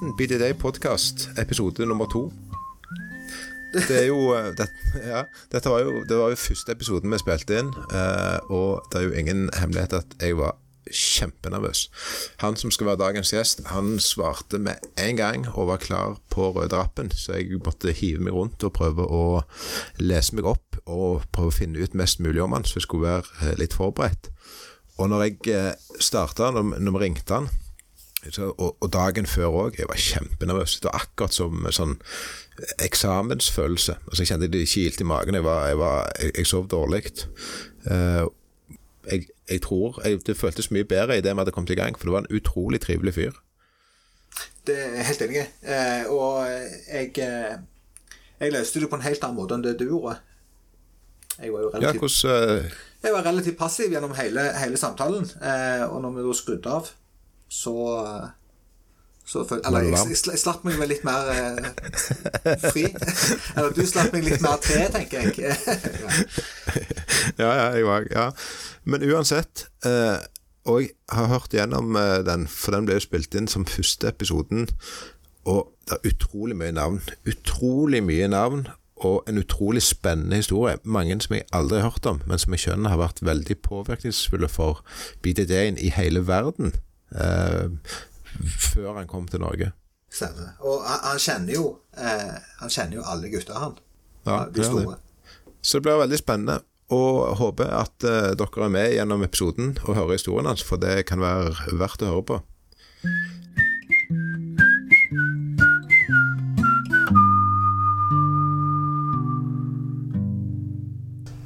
Ok. Bolten Day podkast, episode nummer to. Det er jo, eh, det, ja, Dette var jo, det var jo første episoden vi spilte inn, eh, og det er jo ingen hemmelighet at jeg var kjempenervøs. Han som skal være dagens gjest, han svarte med en gang og var klar på røde så jeg måtte hive meg rundt og prøve å lese meg opp og prøve å finne ut mest mulig om han, så jeg skulle være eh, litt forberedt. Og når jeg starta, når, vi ringte han og, og, dagen før òg. Jeg var kjempenervøs. Det var akkurat som sånn eksamensfølelse. Altså, jeg kjente det kilte i magen. Jeg, var, jeg, var, jeg, jeg sov dårlig. Uh, jeg, tror Det føltes mye bedre idet vi hadde kommet i gang, for det var en utrolig trivelig fyr. Det er helt enig. Uh, og jeg, uh, jeg løste det på en helt annen måte enn det du gjorde. Jeg var jo relativt, ja, hvordan, jeg var relativt passiv gjennom hele, hele samtalen. og når vi da skrudde av så så føl, eller jeg, jeg, jeg, slapp meg vel litt mer eh, fri. eller du slapp meg litt mer til, tenker jeg. ja, ja, jeg var Ja. Men uansett eh, Og jeg har hørt gjennom eh, den, for den ble jo spilt inn som første episoden. Og det er utrolig mye navn. Utrolig mye navn. Og en utrolig spennende historie. Mange som jeg aldri har hørt om, men som jeg skjønner har vært veldig påvirkningsfulle for BDD-en i hele verden eh, før han kom til Norge. Stemmer. Og han, han kjenner jo eh, Han kjenner jo alle gutta, han. Ja, de store. Så det blir veldig spennende. Og håper at eh, dere er med gjennom episoden og hører historien hans, for det kan være verdt å høre på.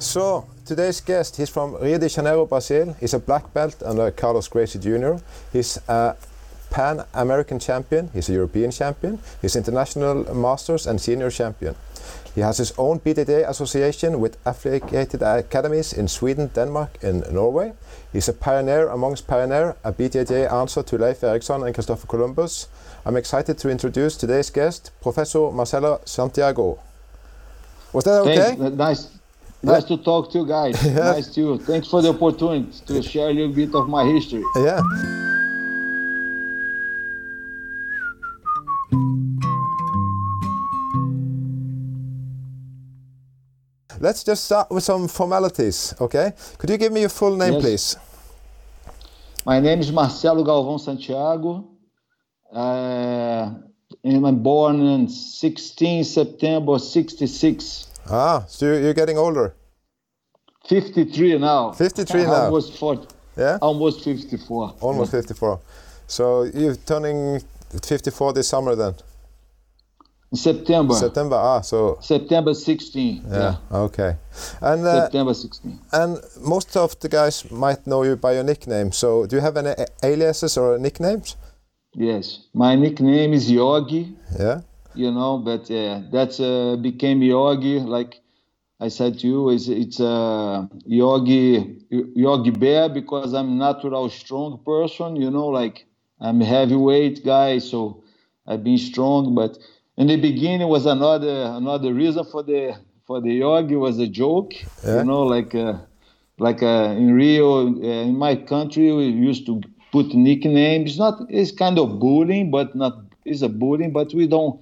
So, today's guest, he's from Rio de Janeiro, Brazil. He's a black belt under Carlos Gracie Jr. He's a Pan American champion, he's a European champion, he's international masters and senior champion. He has his own BJJ association with affiliated academies in Sweden, Denmark, and Norway. He's a pioneer amongst pioneers, a BJJ answer to Leif Eriksson and Christopher Columbus. I'm excited to introduce today's guest, Professor Marcelo Santiago. Was that okay? Thanks. Nice. Nice to talk to you guys. Nice to you. Thanks for the opportunity to share a little bit of my history. Yeah. Let's just start with some formalities, okay? Could you give me your full name, yes. please? My name is Marcelo Galvão Santiago. Uh, I'm born in 16 September 66. Ah, so you're getting older. 53 now. 53 now. Almost 40. Yeah. Almost 54. Almost yeah. 54. So you're turning 54 this summer then. September. September. Ah, so September 16. Yeah. yeah. Okay. And uh, September 16. And most of the guys might know you by your nickname. So do you have any aliases or nicknames? Yes. My nickname is Yogi. Yeah. You know, but uh, that's uh, became Yogi like I said to you, it's, it's a yogi yogi bear because I'm natural strong person. You know, like I'm heavyweight guy, so I've been strong. But in the beginning it was another another reason for the for the yogi was a joke. Yeah. You know, like uh, like uh, in Rio, uh, in my country, we used to put nicknames. Not it's kind of bullying, but not it's a bullying, but we don't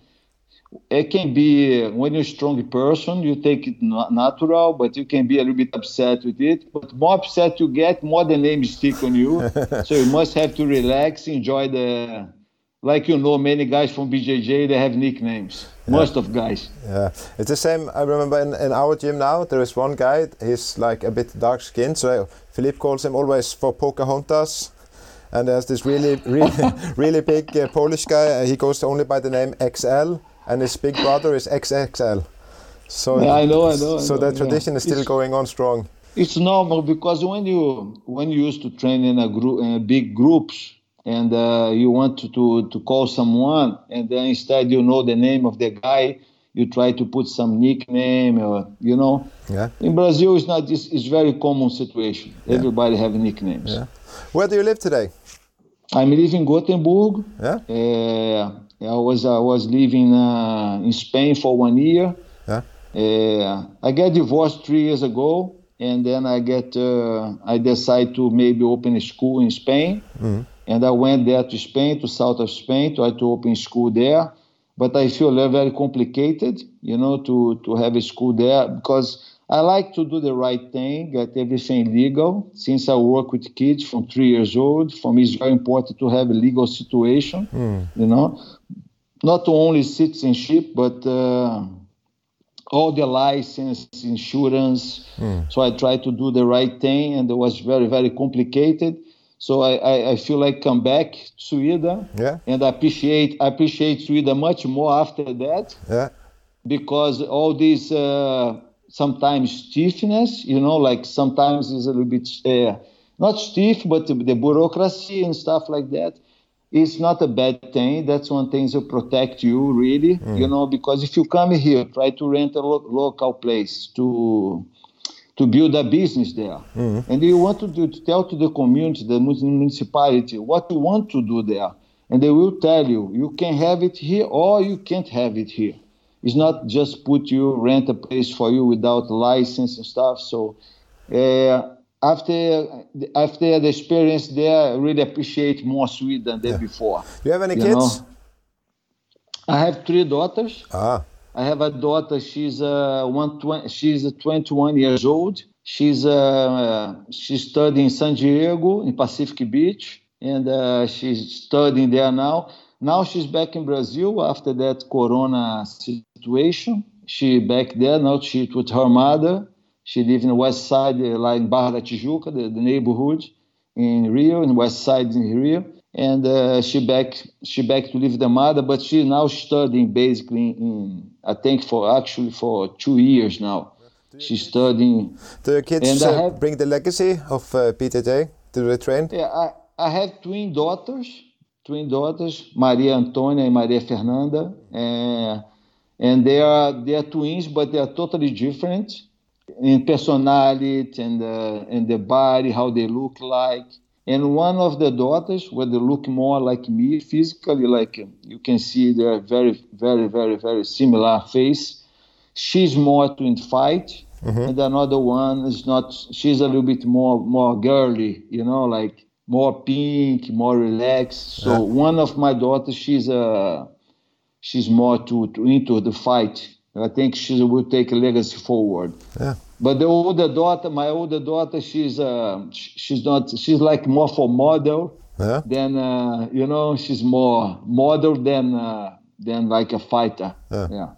it can be when you're a strong person, you take it natural, but you can be a little bit upset with it. But more upset you get, more the name stick on you. so you must have to relax, enjoy the. Like you know, many guys from BJJ they have nicknames. Yeah. Most of guys. Yeah, it's the same. I remember in, in our gym now there is one guy. He's like a bit dark skinned, so Philippe calls him always for Pocahontas and there's this really, really, really big uh, Polish guy. he goes only by the name XL and his big brother is XXL. So yeah, I know, I know. So I know, the tradition yeah. is still it's, going on strong. It's normal because when you when you used to train in a group, in big groups, and uh, you want to, to to call someone, and then instead you know the name of the guy, you try to put some nickname or you know. Yeah. In Brazil, it's not. It's, it's very common situation. Yeah. Everybody have nicknames. Yeah. Where do you live today? I'm living in Gothenburg. Yeah. Uh, I was I was living uh, in Spain for one year. Yeah. Uh, I got divorced three years ago, and then I get uh, I decide to maybe open a school in Spain. Mm-hmm. and I went there to Spain, to south of Spain, to open school there. But I feel very, very complicated, you know, to, to have a school there because I like to do the right thing, get everything legal. Since I work with kids from three years old, for me it's very important to have a legal situation, mm. you know, not only citizenship, but uh, all the license, insurance. Mm. So I try to do the right thing, and it was very, very complicated. So I, I, I, feel like come back to Sweden, yeah. and I appreciate I appreciate Sweden much more after that, yeah. because all these uh, sometimes stiffness, you know, like sometimes it's a little bit uh, not stiff, but the, bureaucracy and stuff like that. It's not a bad thing. That's one thing to protect you, really, mm. you know, because if you come here, try to rent a lo- local place to to build a business there. Mm-hmm. And you want to, do, to tell to the community, the municipality, what you want to do there. And they will tell you, you can have it here or you can't have it here. It's not just put you, rent a place for you without license and stuff. So uh, after after the experience there, I really appreciate more Sweden than yeah. before. Do you have any you kids? Know? I have three daughters. Ah. I have a daughter. She's uh, one twenty. She's 21 years old. She's uh, she's studying in San Diego in Pacific Beach, and uh, she's studying there now. Now she's back in Brazil after that Corona situation. She back there now. She with her mother. She lives in the west side, uh, like in Barra da Tijuca, the, the neighborhood in Rio, in west side in Rio and uh, she back she back to live with the mother but she now studying basically in i think for actually for two years now she's studying do your kids uh, have, bring the legacy of uh, BJJ to the train yeah I, I have twin daughters twin daughters maria antonia and maria fernanda and, and they are they are twins but they are totally different in personality and uh, and the body how they look like and one of the daughters where they look more like me physically like you can see they're very very very very similar face she's more to fight mm-hmm. and another one is not she's a little bit more more girly you know like more pink more relaxed so yeah. one of my daughters she's a she's more to, to into the fight i think she will take a legacy forward yeah but the older daughter, my older daughter, she's uh, she's not she's like more for model yeah. than uh, you know she's more model than uh, than like a fighter. Yeah. yeah.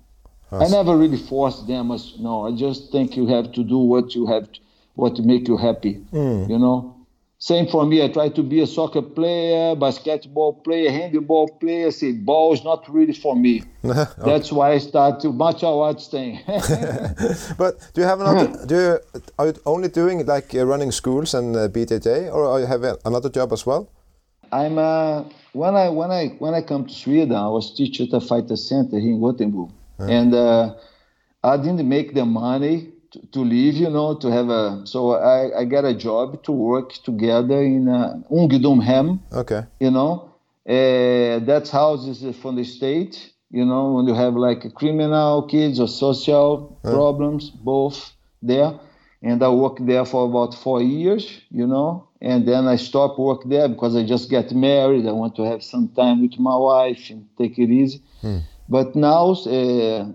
I never really forced them. As, no, I just think you have to do what you have, to, what make you happy. Mm. You know, same for me. I try to be a soccer player, basketball player, handball player. Say ball is not really for me. okay. That's why I start to martial watch thing. but do you have another? do you, are you only doing like uh, running schools and uh, BJJ, or are you have another job as well? I'm uh, when I when I when I come to Sweden, I was teacher at a fighter center here in Gothenburg, yeah. and uh, I didn't make the money to, live, you know, to have a. So I, I got a job to work together in uh, Ungdomshem. Okay. You know, uh, that's houses from the state. You know, when you have like criminal kids or social problems, both there. And I worked there for about four years, you know, and then I stopped work there because I just get married. I want to have some time with my wife and take it easy. Hmm. But now, uh,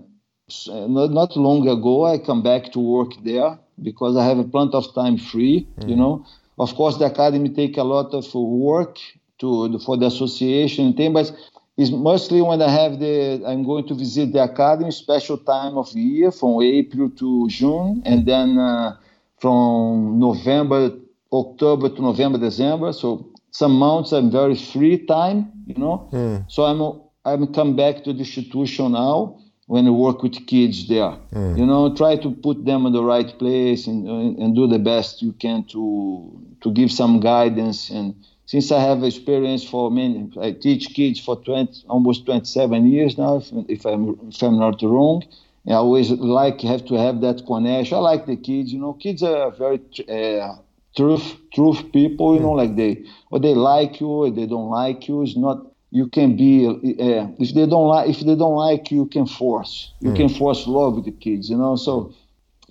not, not long ago i come back to work there because i have a plenty of time free mm. you know of course the academy take a lot of work to for the association thing but it's mostly when i have the i'm going to visit the academy special time of year from april to june and then uh, from november october to november december so some months i'm very free time you know mm. so i'm i'm come back to the institution now when you work with kids there. Mm. You know, try to put them in the right place and, and do the best you can to to give some guidance. And since I have experience for many, I teach kids for 20, almost 27 years now, if, if I'm if I'm not wrong. I always like have to have that connection. I like the kids. You know, kids are very uh, truth truth people. You know, like they or they like you or they don't like you. It's not you can be uh, if they don't like if they don't like you, can force you mm. can force love with the kids you know so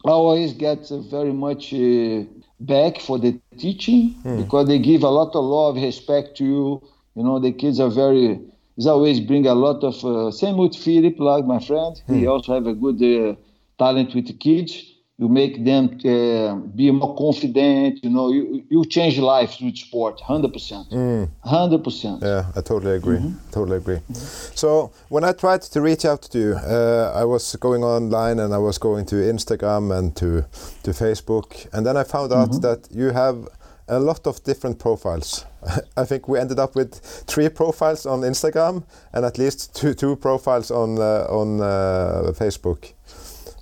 i always get very much uh, back for the teaching because they give a lot of love, respect to you. You know, the kids are very. He's always bring a lot of. Uh, same with Philip, like my friend. He also have a good uh, talent with the kids. You make them uh, be more confident. You know, you you change lives with sport, hundred percent, hundred percent. Yeah, I totally agree. Totally agree. So when I tried to reach out to you, uh, I was going online and I was going to Instagram and to to Facebook, and then I found out that you have a lot of different profiles. I think we ended up with three profiles on Instagram and at least two two profiles on uh, on uh, Facebook.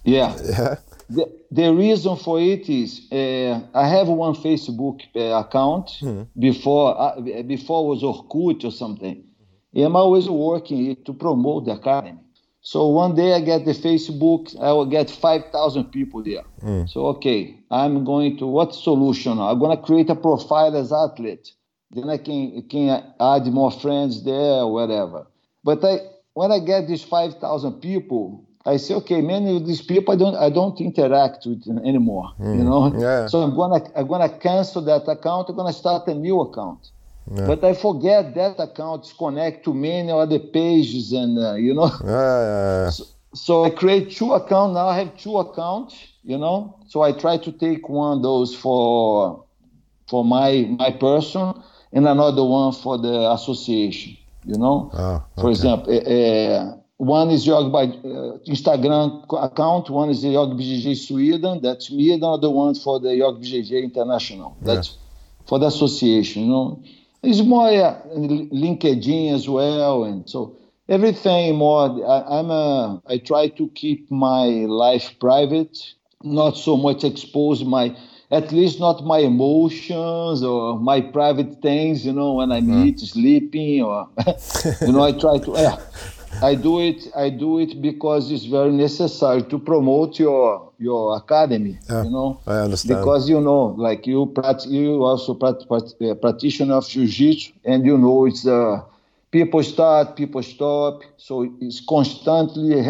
Yeah. Yeah. The, the reason for it is uh, I have one Facebook uh, account before uh, before was Orkut or something. I'm always working to promote the academy. So one day I get the Facebook, I will get 5,000 people there. So, okay, I'm going to, what solution? I'm going to create a profile as athlete. Then I can, can add more friends there or whatever. But I, when I get these 5,000 people, I say, okay, many of these people I don't, I don't interact with anymore, you know? Yeah. So I'm gonna, I'm gonna cancel that account. I'm gonna start a new account. But I forget that account is connect to many other pages and, uh, you know? Yeah, yeah, yeah. So I create two accounts. Now I have two accounts, you know. So I try to take one of those for for my my person and another one for the association, you know. Ah, For example, uh, one is by uh, Instagram account, one is the Jog BJJ Sweden, that's me, and another one for the Jog BJJ International. That's for the association, you know. It's more uh, LinkedIn as well, and so everything more. I, I'm a, I try to keep my life private, not so much expose my, at least not my emotions or my private things. You know, when I'm eating, sleeping, or you know, I try to. Yeah, I do it. I do it because it's very necessary to promote your your academy. Yeah, you know, I understand. because you know, like you, prat- you also prat- uh, practitioner of jiu-jitsu, and you know it's uh, people start, people stop, so it's constantly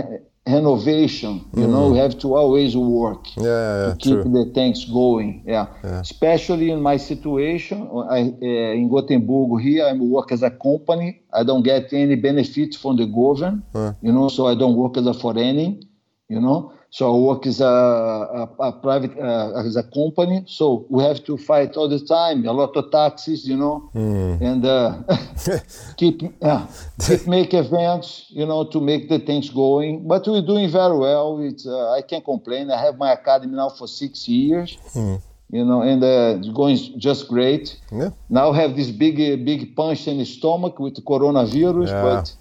renovation. You know, we have to always work Yeah, yeah, yeah, to keep true. the things going. Yeah. especially in my situation, I, uh, in Gothenburg here, I work as a company. I don't get any benefits from the government. You know, so I don't work as a foreigner. You know, so I work as a, a, a private uh, as a company. So we have to fight all the time. A lot of taxes, you know, and uh, keep yeah, keep make events, you know, to make the things going. But we're doing very well. It's uh, I can't complain. I have my academy now for six years. You know, and uh, it's going just great. Yeah. Now I have this big, uh, big punch in the stomach with the coronavirus, Yeah. but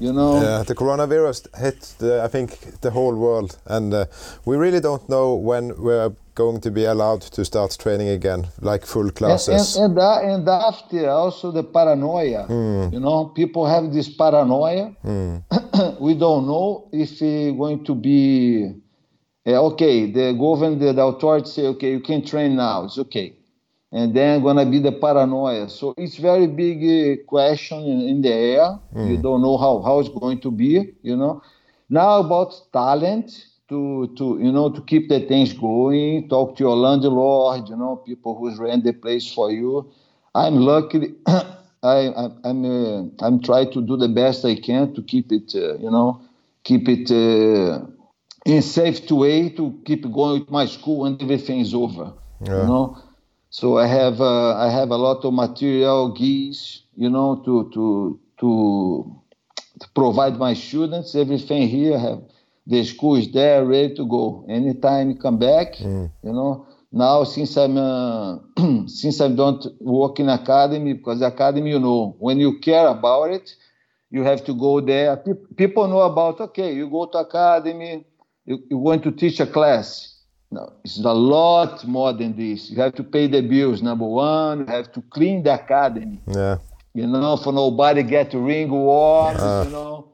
you know, Yeah, the coronavirus hit, the, I think, the whole world, and uh, we really don't know when we're going to be allowed to start training again, like full classes. and, and, that, and after also the paranoia. You know, people have this paranoia. we don't know if it's going to be uh, okay. The government, the authorities say, okay, you can train now. It's okay. And then gonna be the paranoia. So it's very big uh, question in, in the air. You don't know how, how it's going to be. You know. Now about talent to to you know to keep the things going. Talk to your landlord. You know, people who's rent the place for you. I'm lucky. I, I I'm uh, I'm trying to do the best I can to keep it. Uh, you know, keep it uh, in safe way to keep going with my school and everything is over. Yeah. You know. So I have uh, I have a lot of material, geese, you know, to to to, to provide my students everything here. I have the school is there, ready to go. Anytime you come back, you know. Now since I'm uh, since I don't work in academy because academy, you know, when you care about it, you have to go there. Pe- people know about okay, you go to academy, you, you're going to teach a class. No, it's a lot more than this. You have to pay the bills. Number one, you have to clean the academy. Yeah, You know, for nobody get ringworm. you know,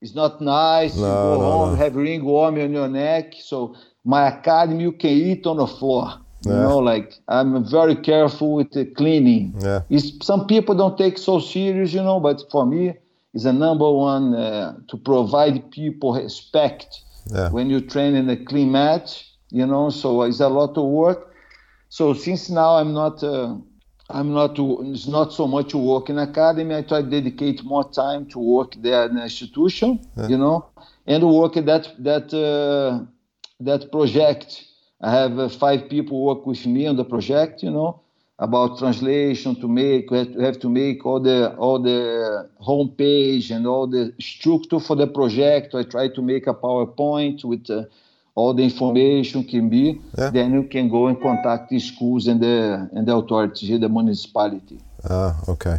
it's not nice. you No, go no, home, no. have ringworm on your neck. So my academy, you can eat on the floor. Yeah. You know, like I'm very careful with the cleaning. yeah, It's, some people don't take so serious, you know, but for me, it's a number one uh, to provide people respect yeah. when you train in a clean mat, you know, so it's a lot of work. So since now I'm not uh, I'm not it's not so much work in academy. I try to dedicate more time to work there in the institution, yeah. you know, and work at that that uh, that project. I have uh, five people work with me on the project, you know, about translation to make. We have to, have to make all the all the homepage and all the structure for the project. I try to make a PowerPoint with. All the information can be, yeah. then you can go and contact the schools and the and the authority, the municipality. Ah, okay.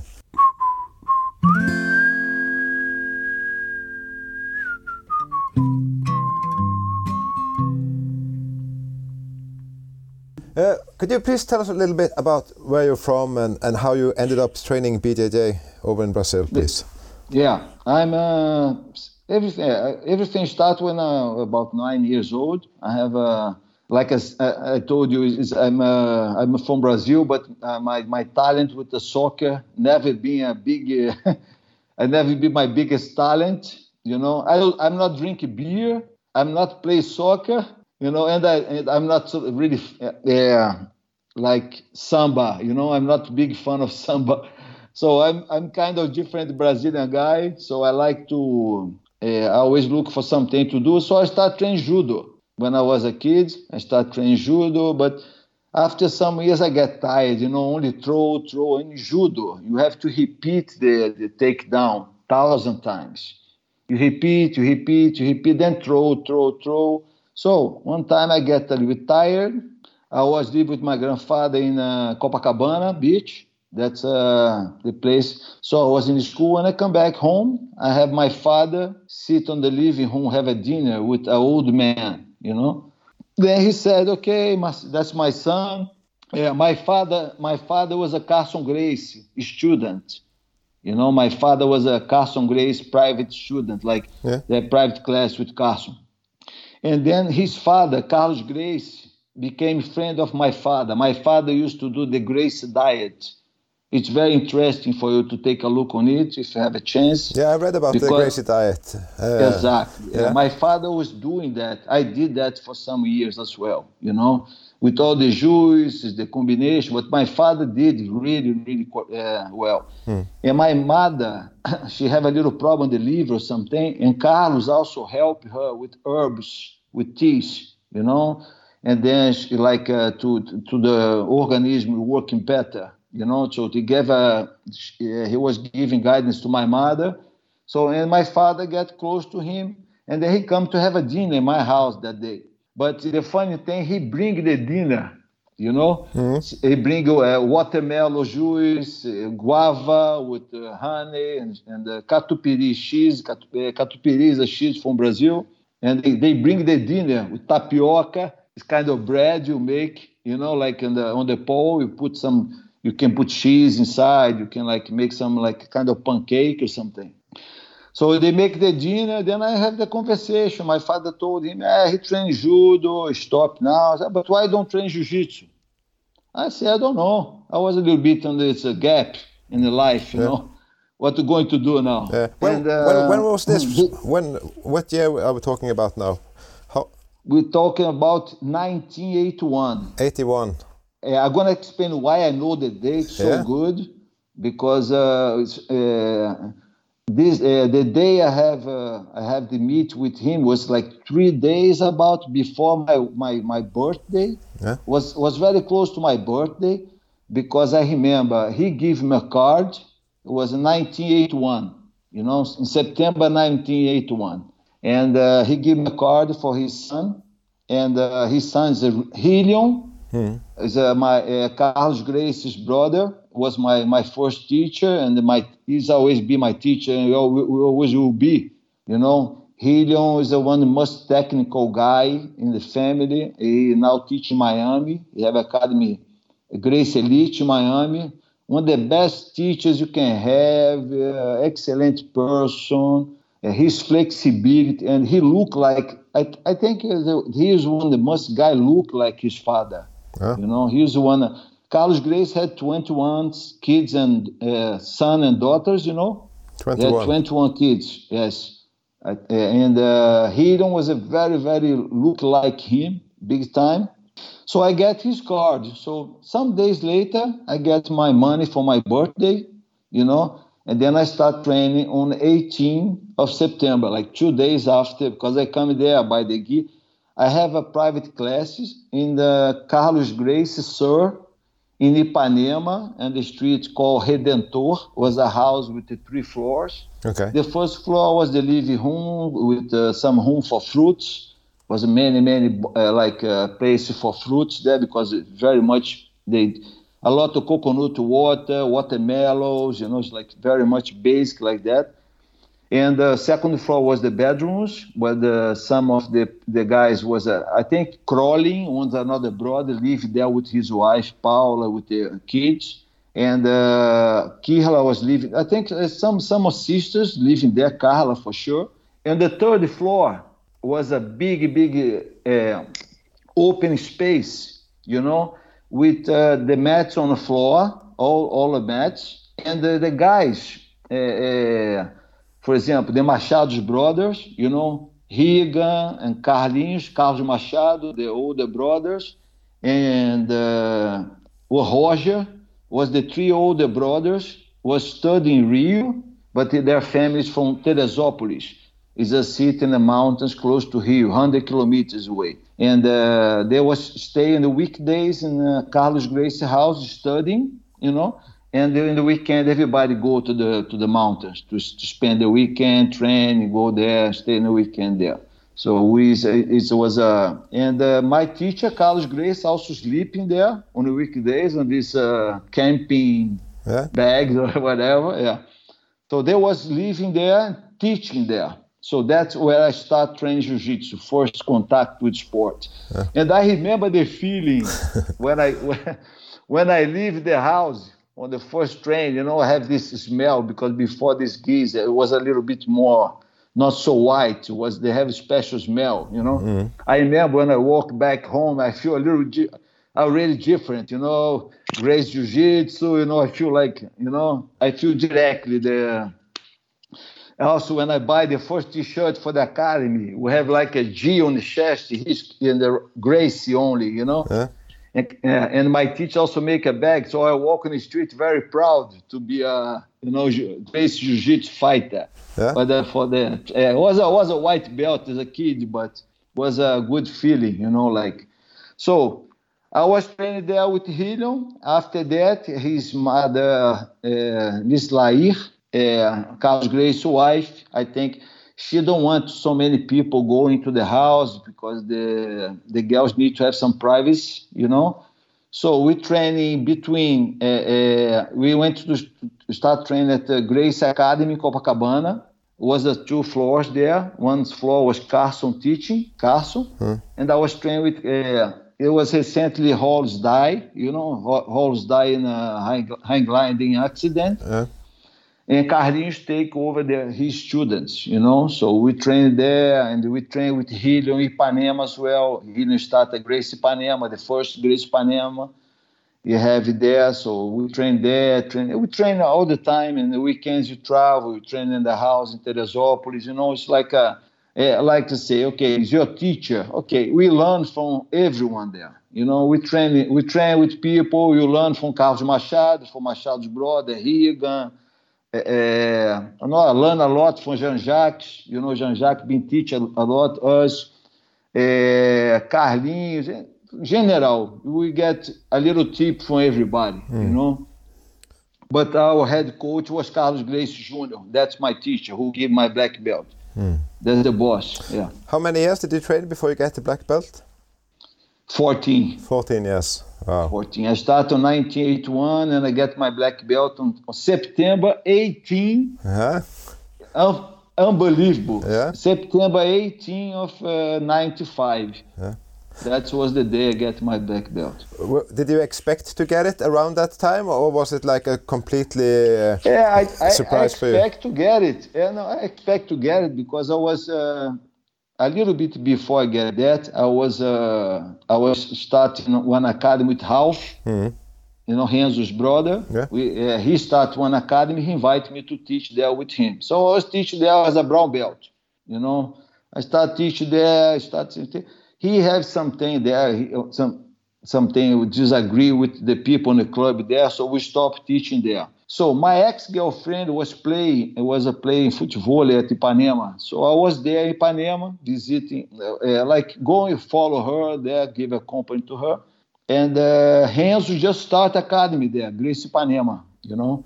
Uh, could you please tell us a little bit about where you're from and, and how you ended up training BJJ over in Brazil, please? Yeah, I'm uh, everything uh, everything started when I was about nine years old. I have a like I, I told you, I'm a, I'm from Brazil, but uh, my my talent with the soccer never been a big, uh, I never been my biggest talent. You know, I I'm not drinking beer. I'm not play soccer. You know, and I and I'm not really uh, like samba. You know, I'm not big fan of samba. So I'm I'm kind of different Brazilian guy. So I like to uh, I always look for something to do. So I started training judo. When I was a kid, I started training judo, but after some years I get tired, you know, only throw, throw. In judo, you have to repeat the, the takedown thousand times. You repeat, you repeat, you repeat, then throw, throw, throw. So one time I get a little tired. I was living with my grandfather in uh, Copacabana Beach. That's uh, the place. So I was in school and I come back home. I have my father sit on the living room, have a dinner with an old man, you know. Then he said, okay, my, that's my son. Yeah, my father, my father was a Carlson Gracie student. You know, my father was a Carlson Gracie private student, like yeah. the private class with Carlson. And then his father, Carlos Gracie, became friend of my father. My father used to do the Gracie diet it's very interesting for you to take a look on it if you have a chance. Yeah, I read about the Gracie diet. Uh, exactly. Yeah. My father was doing that. I did that for some years as well, you know, with all the juices, the combination. But my father did really, really uh, well. Hmm. And my mother, she had a little problem in the liver or something. And Carlos also helped her with herbs, with teas, you know. And then she like uh, to, to the organism working better you know, so to give a, he was giving guidance to my mother. So, and my father get close to him, and then he come to have a dinner in my house that day. But the funny thing, he bring the dinner, you know, mm-hmm. he bring uh, watermelon juice, uh, guava with uh, honey, and, and uh, catupiry cheese. Cat, uh, catupiry is a cheese from Brazil, and they, they bring the dinner with tapioca. It's kind of bread you make, you know, like in the, on the pole, you put some you can put cheese inside you can like make some like kind of pancake or something. So they make the dinner then i have the conversation. My father told him eh, he trains judo stop now. Said, but why don't train jiu-jitsu? I said i don't know. I was a little bit on this uh, gap in the life you yeah. know what are going to do now. Yeah. when, and, uh, when, when, was this? when what year are we talking about now? How? we're talking about 1981 81 uh, I'm gonna explain why I know the date so good because uh, uh, this uh, the day I have uh, I have the meet with him was like three days about before my my, my birthday. Yeah. was was very close to my birthday because I remember he gave me a card. It was 1981 you know in September 1981 and uh, he gave me a card for his son. And his son is Rilion Hmm. Is uh, my uh, Carlos Gracie's brother was my my first teacher, and my he's always be my teacher, and always will be. You know, Rilion is the one most technical guy in the family. He now teach in Miami. He have academy, Gracie Elite in Miami. One of the best teachers you can have. Uh, excellent person. Uh, his flexibility, and he look like I, I think he is one of the most guy look like his father. Yeah. You know, he's the one. Carlos Gracie had 21 kids and uh, son and daughters. You know, 21. 21 kids. Yes, uh, and uh, Rilion was a very, very look like him, big time. So I get his card. So some days later, I get my money for my birthday, you know, and then I start training on 18 of September, like two days after, because I come there by the gi. I have a private classes in the Carlos Gracie Sir in Ipanema, and the street called Redentor was a house with the three floors. Okay. The first floor was the living room with uh, some room for fruits. Was many many uh, like uh, place for fruits there because it very much they a lot of coconut water, watermelons, you know, it's like very much basic like that. And the second floor was the bedrooms, where the, some of the, the guys was, uh, I think, crawling. One's another brother lived there with his wife, Paula, with the kids. And uh, Kihla was living, I think uh, some, some sisters living there, Carla for sure. And the third floor was a big, big uh, open space, you know, with uh, the mats on the floor, all, all the mats. And the, the guys, uh, uh, for example, the Machado's brothers, you know, Riga and Carlinhos, Carlos Machado, the older brothers, and uh, Roger was the three older brothers, was studying Rio, but their families from Teresópolis. It's a city in the mountains close to Rio, 100 kilometers away. And uh, they was staying the weekdays in uh, Carlos Grace house studying, you know, and during the weekend everybody go to the to the mountains to, to spend the weekend train go there stay in the weekend there. So we it was a uh, and uh, my teacher carlos gracie also sleeping there on the weekdays on this uh, camping Yeah. bags or whatever yeah. So they was living there and teaching there. So that's where i start training jiu-jitsu first contact with sport. And i remember the feeling when i when, when i leave the house on the first train, you know, I have this smell because before this geese, it was a little bit more not so white. It was they have a special smell, you know. Mm-hmm. I remember when I walk back home, I feel a little di- already different, you know. Gracie Jiu-Jitsu, you know, I feel like, you know, I feel directly the. Also, when I buy the first T-shirt for the academy, we have like a G on the chest, he's in the Gracie only, you know. Yeah. And, uh, and my teacher also make a bag, so I walk on the street very proud to be a you know base jiu-jitsu fighter. Yeah. But uh, for the uh, was a was a white belt as a kid, but was a good feeling, you know, like so. I was training there with Rilion. After that, his mother, uh, Miss Lair, uh, Carlos Gracie's wife, I think she don't want so many people going to the house because the the girls need to have some privacy, you know. So we training between. Uh, uh, we went to, start training at the Gracie Academy Copacabana. Was the two floors there. One floor was Carlson teaching, Carlson, and I was training with. Uh, it was recently Rolls die, you know, Rolls die in a hang, hang gliding accident Yeah. And Carlinhos take over the, his students, you know. So we train there, and we train with Helium Ipanema as well. Helium started Grace Ipanema, the first Grace Ipanema. You have there, so we train there. Train, we train all the time. And the weekends you travel, you train in the house in Teresópolis. You know, it's like a, I like to say, okay, it's your teacher. Okay, we learn from everyone there. You know, we train, we train with people. You learn from Carlos Machado, from Machado's brother, Regan. É, learn a lot from Jean-Jacques, you know, Jean-Jacques been teach a, lot, us, é, Carlinhos, in general, we get a little tip from everybody, you know. But our head coach was Carlos Grace Jr., that's my teacher who gave my black belt. That's the boss, yeah. How many years did you train before you get the black belt? 14. 14 years. Wow. 14. I started in 1981 and I get my black belt on, on September 18 Yeah. Un- unbelievable. Yeah. September 18 of uh, 95. Yeah. That was the day I get my black belt. Did you expect to get it around that time, or was it like a completely? Uh, Yeah, I, I, I Surprise for you. expect to get it. Yeah, no, I expect to get it because I was uh, a little bit before I get that. I was uh, I was starting one academy with Ralph, you know, Renzo's brother. Yeah. We, uh, he started one academy. He invited me to teach there with him. So I was teaching there as a brown belt. You know, I started teaching there. I started. He has something there. He, some something disagree with the people in the club there, so we stopped teaching there. So my ex-girlfriend was playing, was a playing football at Ipanema. So I was there in Ipanema visiting, uh, uh, like going follow her there, give a company to her. And uh, Renzo just start academy there, Grace Ipanema, you know.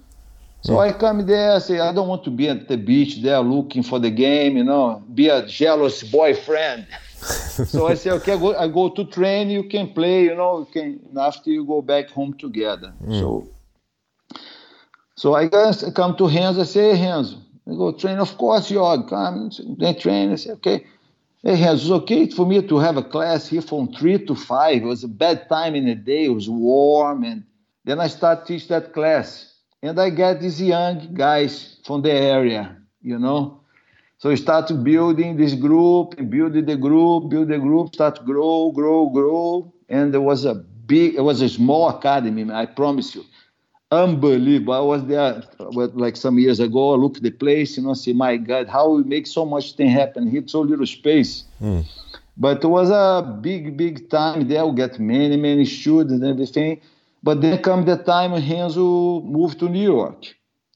So yeah. I come there, I say, I don't want to be at the beach there looking for the game, you know, be a jealous boyfriend. so I say, okay, I go, I go to train, you can play, you know, you can, after you go back home together. Mm. So so I come to Renzo, I say, hey, Renzo, I go train, of course, you Jorg, come, they train, I say, okay. Hey, Renzo, it's okay for me to have a class here from 3 to 5. It was a bad time in the day, it was warm, and then I start teach that class. And I get these young guys from the area, you know. So I start building this group, building the group, build the group, start to grow, grow, grow. And there was a big, it was a small academy, I promise you unbelievable. I was there like some years ago. I look at the place, you know, see, my God, how we make so much thing happen here, so little space. Mm. But it was a big, big time there. We get many, many students and everything. But then come the time when Renzo moved to New York,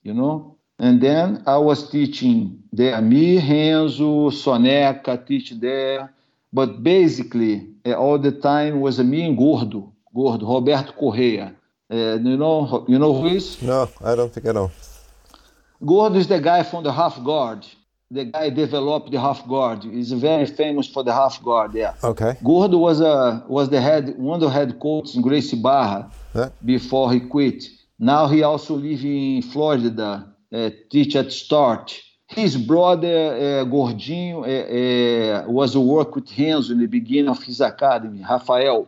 you know. And then I was teaching there. Me, Renzo, Soneca teach there. But basically, eh, all the time was me and Gordo, Gordo, Roberto Correia. Uh, you know, you know who is? No, I don't think I know. Gordo is the guy from the half guard. The guy developed the half guard. He's very famous for the half guard. Yeah. Okay. Gordo was a was the head one of the head coaches in Gracie Barra yeah. before he quit. Now he also live in Florida. Uh, teach at Start. His brother uh, Gordinho uh, uh, was work with Renzo in the beginning of his academy, Rafael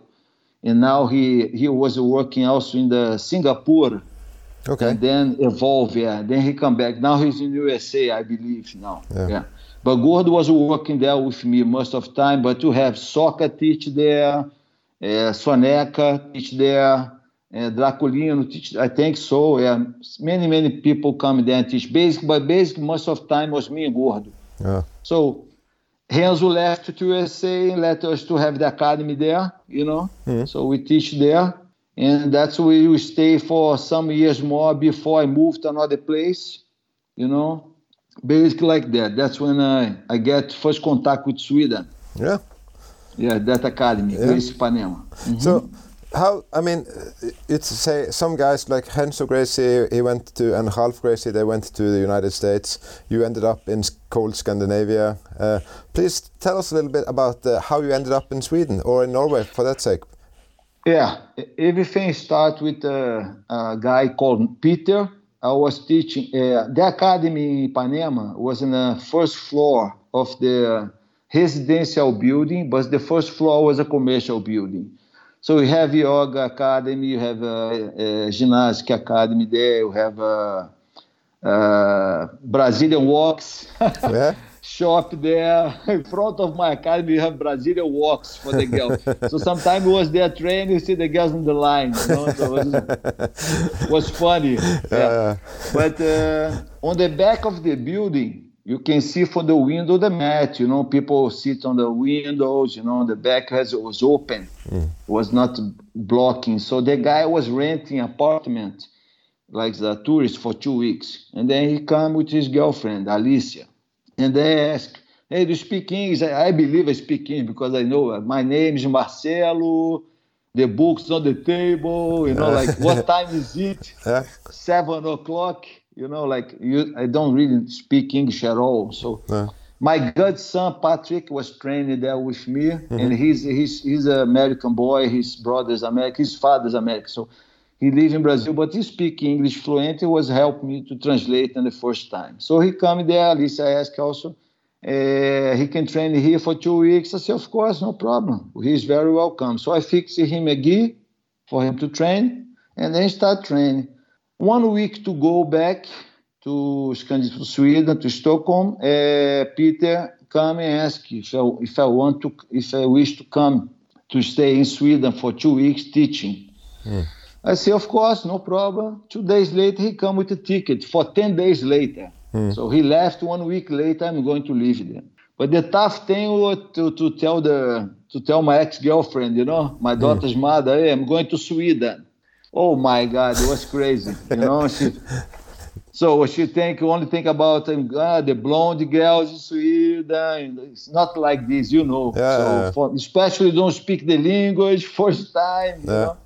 and now he he was working also in the Singapore. Okay. And then evolve, yeah. Then he come back. Now he's in USA, I believe. Now, yeah. yeah. But Gordo was working there with me most of time. But to have soccer teach there, uh, Soneca teach there, uh, Draculino teach. I think so. Yeah, many many people come there and teach basic, but basic most of time was me and Gordo. Yeah. So Renzo left to USA and let us to have the academy there, you know. Mm-hmm. So we teach there, and that's where we stay for some years more before I moved to another place, you know. Basically like that. That's when I, I get first contact with Sweden. Yeah. Yeah, that academy, yeah. Gracie Ipanema. Mm-hmm. So how I mean, it's say some guys like Renzo Gracie, he went to and Ralph Gracie, they went to the United States. You ended up in cold Scandinavia. Uh, please tell us a little bit about uh, how you ended up in Sweden or in Norway, for that sake. Yeah, everything started with a, a, guy called Peter. I was teaching uh, the academy in Ipanema was in the first floor of the residential building, but the first floor was a commercial building. So we have yoga academy, you have a, a gymnastic academy there, you have a, a Brazilian walks yeah. shop there. In front of my academy, you have Brazilian walks for the girls. so sometimes it was there training, you see the girls on the line. You know? So it was, was funny. Yeah. Uh. But uh, on the back of the building, you can see from the window the mat. You know, people sit on the windows. You know, the back has was open, mm. was not blocking. So the guy was renting apartment, like the tourist, for two weeks, and then he come with his girlfriend Alicia, and they ask, "Hey, do you speak English?" I, I believe I speak English because I know my name is Marcelo. The books on the table, you know, like what time is it? Seven o'clock you know, like you, I don't really speak English at all. So my godson Patrick was trained there with me, mm-hmm. and he's he's he's an American boy. His brother's American, his father's American. So he lives in Brazil, but he speaks English fluent. He was helping me to translate in the first time. So he come there. Alicia asked also. Uh, he can train here for two weeks. I said, of course, no problem. He's very welcome. So I fixed him a gi for him to train, and then start training one week to go back to, Sweden, to Stockholm, uh, Peter come and ask if I, if I want to, if I wish to come to stay in Sweden for two weeks teaching. Mm. I say, of course, no problem. Two days later, he come with a ticket for 10 days later. Mm. So he left one week later, I'm going to leave there. But the tough thing was to, to tell the to tell my ex-girlfriend, you know, my daughter's mother, hey, I'm going to Sweden. Oh my God, it was crazy, you know. She, so she think only think about um, ah, the blonde girls in Sweden. It's not like this, you know. Yeah, so yeah. For, especially don't speak the language first time. You Yeah. know?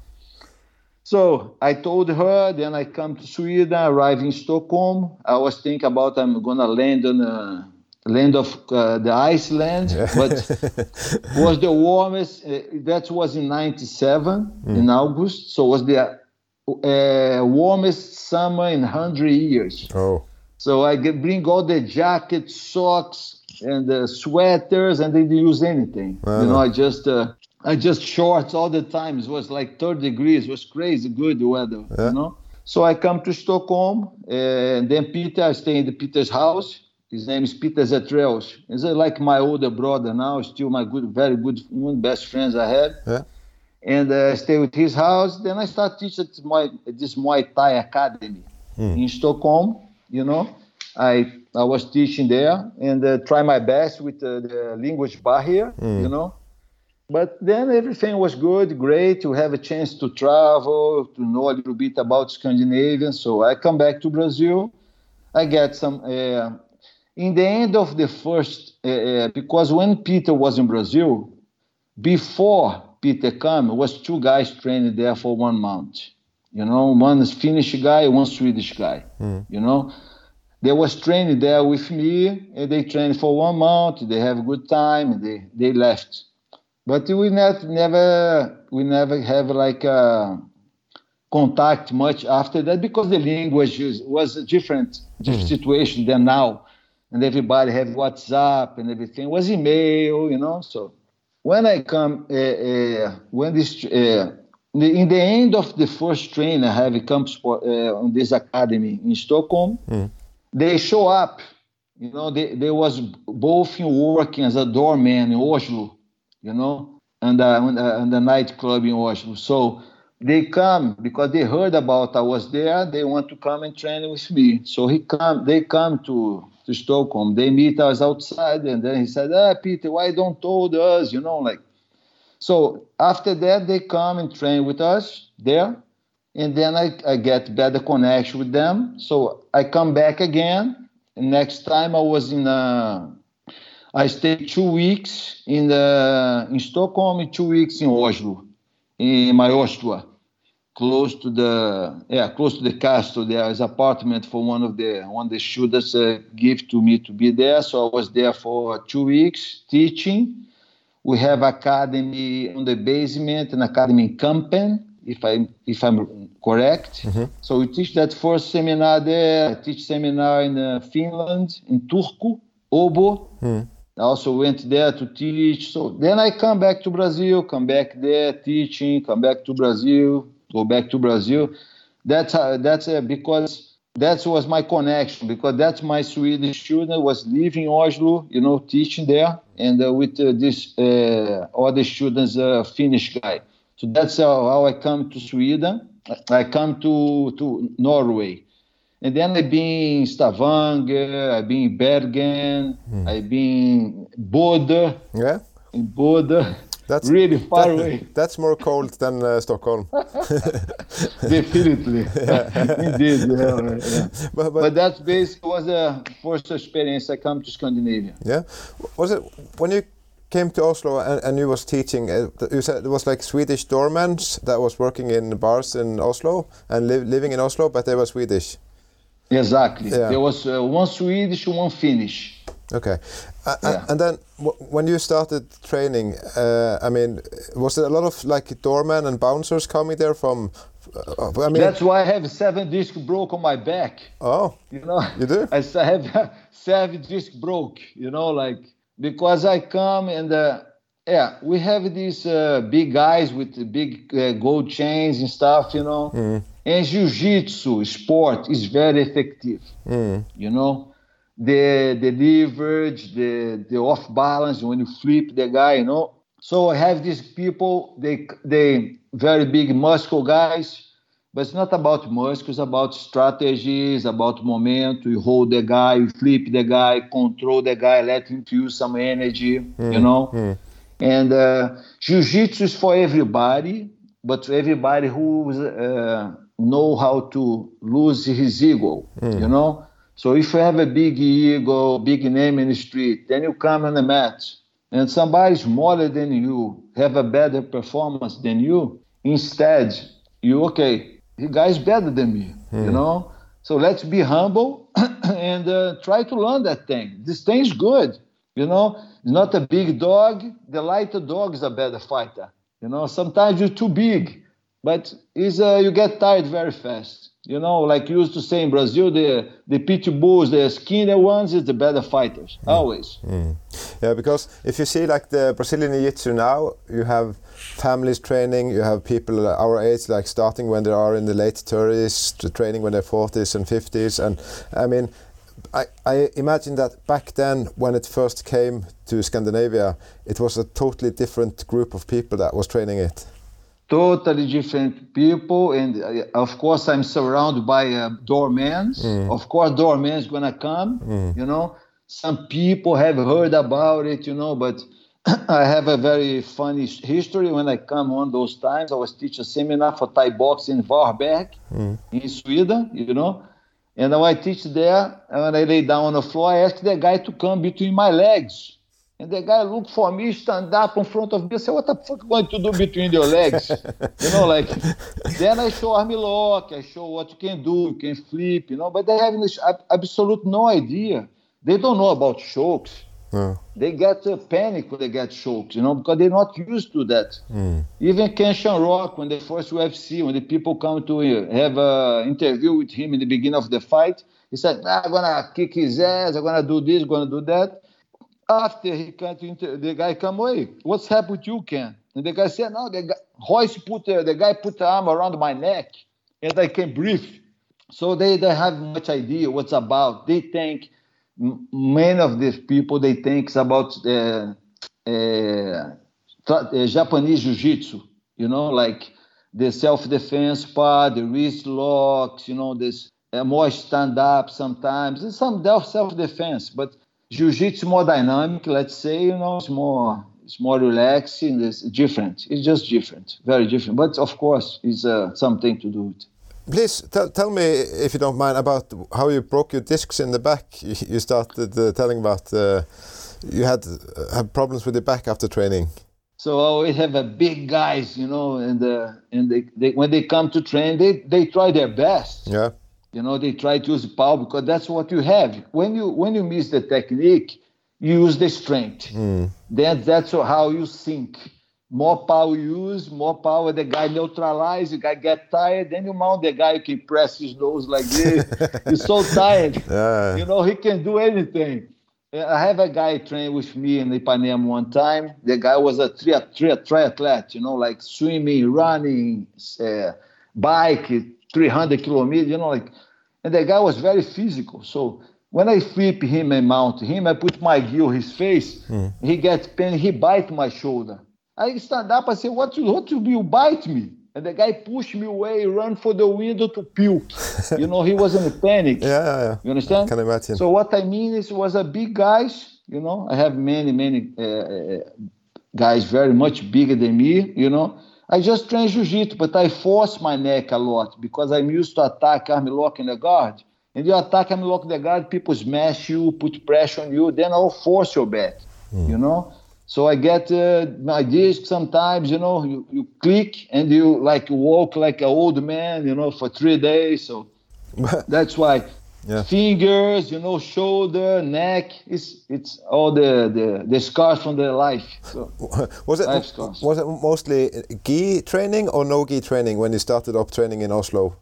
So I told her. Then I come to Sweden, arrive in Stockholm. I was thinking about I'm gonna land on a land of uh, the Iceland, but was the warmest. Uh, that was in '97 in August. So was the uh, warmest summer in hundred years. Oh. So I get, bring all the jackets, socks, and the sweaters, and they didn't use anything. Wow. You know, I just uh, I just shorts all the time. It was like 30 degrees. It was crazy good weather. Yeah. You know. So I come to Stockholm, and then Peter, I stay in the Peter's house. His name is Peter Zetrels. He's like my older brother now, still my good, very good, one best friends I had Yeah. and uh, stay with his house. Then I start teaching at my this Muay Thai academy in Stockholm. You know, I I was teaching there and uh, try my best with uh, the language barrier. You know, but then everything was good, great. To have a chance to travel, to know a little bit about Scandinavia. So I come back to Brazil. I get some. Uh, in the end of the first, uh, uh, because when Peter was in Brazil, before Peter come, was two guys training there for one month. You know, one is Finnish guy, one Swedish guy. You know, they was training there with me, and they trained for one month. They have a good time, and they they left. But we never never we never have like a contact much after that because the language is, was a different, different situation than now, and everybody have WhatsApp and everything. It was email, you know. So when I come, uh, uh, when this, uh, in the end of the first train I have a campus uh, on this academy in Stockholm, they show up. You know, they, they was both working as a doorman in Oslo, you know, and uh, and, uh, and the nightclub in Oslo. So they come because they heard about I was there. They want to come and train with me. So he come. They come to to Stockholm. They meet us outside, and then he said, "Ah, Peter, why don't told us? You know, like." So after that, they come and train with us there, and then I, I get better connection with them. So I come back again. Next time I was in uh, I stayed two weeks in the in Stockholm and two weeks in Oslo, in Majorstua, close to the yeah close to the castle. There is apartment for one of the one of the students uh, give to me to be there. So I was there for two weeks teaching. We have academy on the basement, an academy in Kampen, if I if I'm correct. So we teach that first seminar there. I teach seminar in uh, Finland, in Turku, Åbo. I also went there to teach. So then I come back to Brazil, come back there teaching, come back to Brazil, go back to Brazil. That's how, that's uh, because that was my connection because that's my Swedish student was living in Oslo, you know, teaching there, and uh, with uh, this uh, other students, uh, Finnish guy. So that's how, how I come to Sweden. I come to to Norway. And then I've been in Stavanger, I've been in Bergen, I've been Bodø, Yeah. in Bodø, That's really far that- away, That's more cold than uh, Stockholm. definitely. Indeed, yeah, right, yeah. But, but, But that's basically was the first experience I come to Scandinavia. yeah, was it when you came to Oslo and, and you was teaching? Uh, you said it was like Swedish doormen that was working in bars in Oslo and li- living in Oslo, but they were Swedish. Exactly. Yeah. There was uh, one Swedish, one Finnish. Okay, uh, Yeah. and then w- when you started training, uh, I mean, was there a lot of like doormen and bouncers coming there from? Uh, I mean, That's why I have seven disc broke on my back. oh, You know, You do? I have seven disc broke. You know, like because I come and uh, yeah, we have these uh, big guys with the big uh, gold chains and stuff. You know, and jiu-jitsu sport is very effective. You know, the the leverage, the the off balance when you flip the guy. You know, so I have these people. They they very big muscle guys. But it's not about muscle, it's about strategies, about momentum. You hold the guy, you flip the guy, control the guy, let him feel some energy, you know? And uh, jiu-jitsu is for everybody, but everybody who uh, know how to lose his ego, mm. you know. So if you have a big ego, big name in the street, then you come in the match, and somebody smaller than you have a better performance than you. Instead, you okay, the guy's better than me, mm. you know. So let's be humble and uh, try to learn that thing. This thing's good, you know. It's not a big dog. The lighter dog is a better fighter. You know, sometimes you're too big, but is uh, you get tired very fast. You know, like you used to say in Brazil, the the pit bulls, the skinny ones, is the better fighters mm. always. Mm. Yeah, because if you see like the Brazilian Jiu-Jitsu now, you have families training, you have people our age like starting when they are in the late 30s, training when they're 40s and 50s, and I mean I, I imagine that back then, when it first came to Scandinavia, it was a totally different group of people that was training it. Totally different people, and uh, of course, I'm surrounded by uh, doormans. Mm. Of course, doorman's gonna come. Mm. You know, some people have heard about it, you know, but I have a very funny history. When I come on those times, I was teaching a seminar for Thai boxing in Varberg, mm. in Sweden, you know and when I teach there, and when I lay down on the floor, I ask the guy to come between my legs. And the guy look for me, stand up in front of me, say, what the fuck going to do between your legs? you know, like, then I show arm lock, I show what you can do, you can flip, you know, but they have absolute no idea. They don't know about chokes. They get a panic when they get choked, you know, because they're not used to that. Mm. Even Ken Shamrock, when the first UFC, when the people come to have an interview with him in the beginning of the fight, he said, nah, I'm gonna kick his ass, I'm gonna do this, gonna do that. After he can't inter- the guy come away, what's happened to you, Ken? And the guy said, no, the guy, put the, the guy put the arm around my neck, and I can breathe. So they don't have much idea what's about. They think many of these people they think it's about uh, uh, Japanese jiu-jitsu, you know, like the self-defense part, the wrist locks, you know, this uh, more stand-up sometimes, and some self-defense, but jiu-jitsu more dynamic, let's say, you know, it's more it's more relaxing, it's different. It's just different, very different. But of course, it's uh, something to do with Please tell, tell me, if you don't mind, about how you broke your discs in the back. You started uh, telling about uh, you had uh, had problems with the back after training. So we have a big guys, you know, and uh, and they, they, when they come to train, they they try their best. Yeah. You know, they try to use power because that's what you have. When you when you miss the technique, you use the strength. Mm. Then that's how you sink more power you use, more power the guy neutralize, the guy get tired, then you mount the guy who can press his nose like this. He's so tired. Yeah. You know, he can do anything. I have a guy train with me in Ipanema one time. The guy was a tri- tri- triathlete, you know, like swimming, running, uh, bike, 300 kilometers, you know, like, and the guy was very physical. So when I flip him and mount him, I put my gear his face, mm. he gets pain, he bite my shoulder. I stand up, I say, what, what you, you bite me? And the guy pushed me away, run for the window to puke. you know, he was in a panic. Yeah, yeah, yeah. You understand? I can imagine. So what I mean is, was a big guys. You know, I have many, many uh, uh, guys very much bigger than me. You know, I just train jiu-jitsu, but I force my neck a lot because I'm used to attack arm lock in the guard. And you attack arm lock in the guard, people smash you, put pressure on you, then I'll force your back. Mm. You know. So I get uh, my disc sometimes, you know, you, you click and you like walk like an old man, you know, for three days. So that's why yeah. fingers, you know, shoulder, neck, it's it's all the, the, the scars from the life. So was it was it mostly gi training or no gi training when you started up training in Oslo?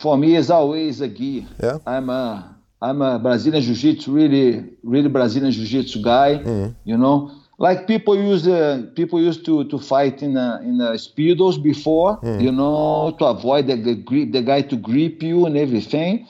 For me, it's always a gi. Yeah, I'm a I'm a Brazilian Jiu-Jitsu, really, really Brazilian Jiu-Jitsu guy. Mm. You know, like people use uh, people used to to fight in uh, in uh, speedos before, mm. you know, to avoid the, the grip, the guy to grip you and everything.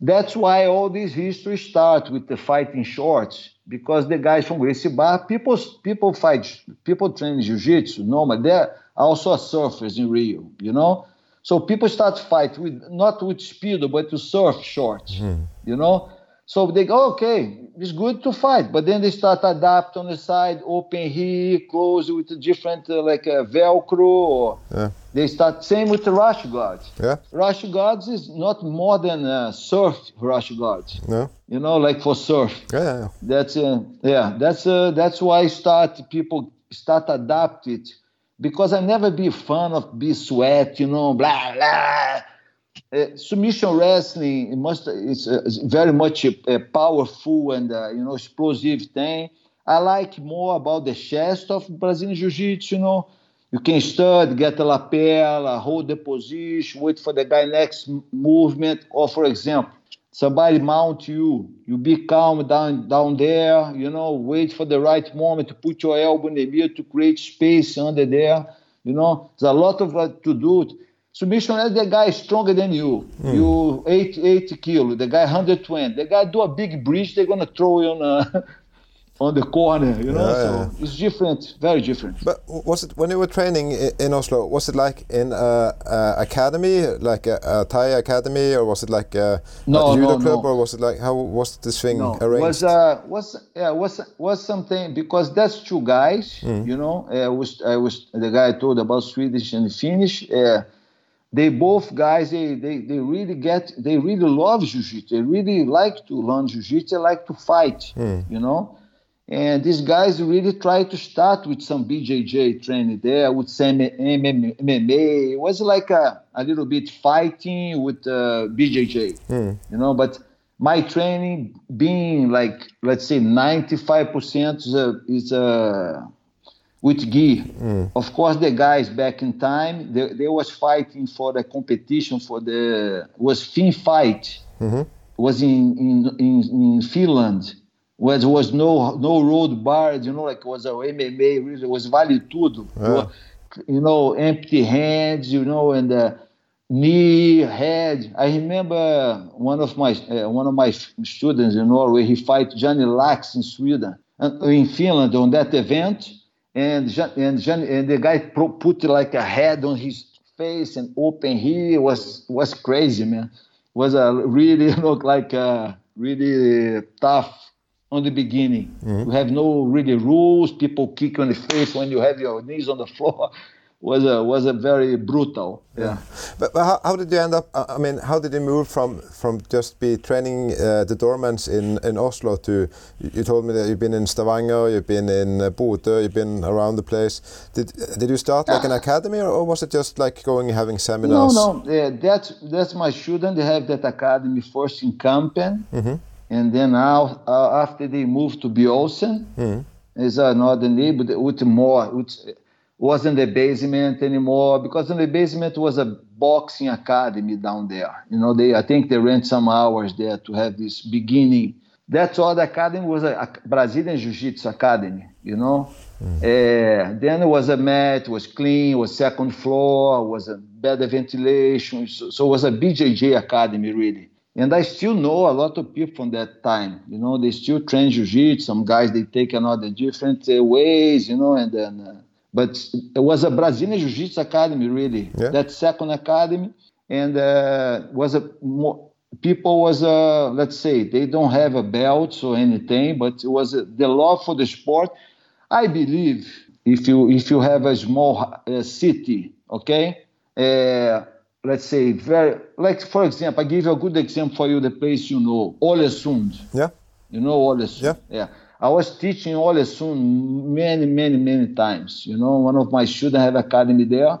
That's why all this history starts with the fighting shorts because the guys from Gracie Barra, people people fight, people train jiu-jitsu. No, but they're also surfers in Rio, you know. So people start fight with not with speedo but to surf shorts, mm. you know. So they go, okay, it's good to fight, but then they start adapt on the side, open here, close with a different uh, like a Velcro. Or Yeah. They start same with the rash guards. Yeah. Rash guards is not more than uh, surf rash guards. No. You know, like for surf. Yeah, yeah, yeah. That's uh, yeah. That's uh, that's why start people start adapt it because I never be a fan of be sweat. You know, blah blah. Uh, submission wrestling it must it's, uh, it's very much a, a powerful and uh, you know explosive thing. I like more about the chest of Brazilian Jiu-Jitsu. You know, you can start, get a lapel, hold the position, wait for the guy next movement. Or for example, somebody mount you, you be calm down down there. You know, wait for the right moment to put your elbow in the middle to create space under there. You know, there's a lot of uh, to do. Submission is the guy is stronger than you. You 80, 80 kilo, the guy 120. The guy do a big bridge, they're gonna throw you on uh, on the corner. You know, Yeah, so yeah. it's different, very different. But was it when you were training in Oslo? Was it like in a, a academy, like a, a Thai academy, or was it like a, No, a judo no, club, no. or was it like how was this thing No, arranged? was uh was yeah was was something because that's two guys, Mm. you know. Uh, was I was the guy I told about Swedish and Finnish. Uh, they both guys they, they they really get they really love jiu-jitsu. They really like to learn jiu-jitsu. They like to fight, Mm. you know. And these guys really try to start with some BJJ training there, with some MMA. It was like a, a little bit fighting with uh, BJJ, you know. But my training being like, let's say, 95% is, uh, is uh, with gi. Of course, the guys back in time, they, they was fighting for the competition for the, was Fin Fight was in in in, in Finland, where there was no no road bars, you know, like was a MMA, really, was vale tudo, Yeah. you know, empty hands, you know, and uh, knee, head. I remember one of my uh, one of my students in Norway, he fight Johnny Lax in Sweden, and in Finland on that event, and and Johnny, and the guy put like a head on his face and open here It was was crazy, man was a really look like uh, really tough on the beginning. You have no really rules. People kick on the face when you have your knees on the floor. was a was a very brutal. Yeah. But, but how, how did you end up? I mean, how did you move from from just be training uh, the doormans in, in Oslo to? You, told me that you've been in Stavanger, you've been in uh, Bodø, you've been around the place. Did did you start like an academy, or, was it just like going and having seminars? no, no. yeah, that's that's my student. They have that academy first in Kampen, and then now uh, after they moved to Bjølsen, is another neighbor with more, which wasn't the basement anymore because in the basement was a boxing academy down there. You know, they I think they rent some hours there to have this beginning. That's all the academy was a, a Brazilian Jiu-Jitsu academy. You know, uh, then it was a mat, was clean, was second floor, was a better ventilation. So, so it was a BJJ academy really. And I still know a lot of people from that time. You know, they still train jiu-jitsu. Some guys they take another different uh, ways. You know, and then. Uh, but it was a Brazilian Jiu-Jitsu academy, really. Yeah. That second academy, and uh, was a more, people was uh, let's say they don't have a belt or anything, but it was uh, the love for the sport. I believe if you if you have a small uh, city, okay, uh, let's say very like for example, I give you a good example for you. The place you know, Ålesund. Yeah. You know Ålesund? Yeah. Yeah. I was teaching Ålesund many, many, many times. You know, one of my students have academy there,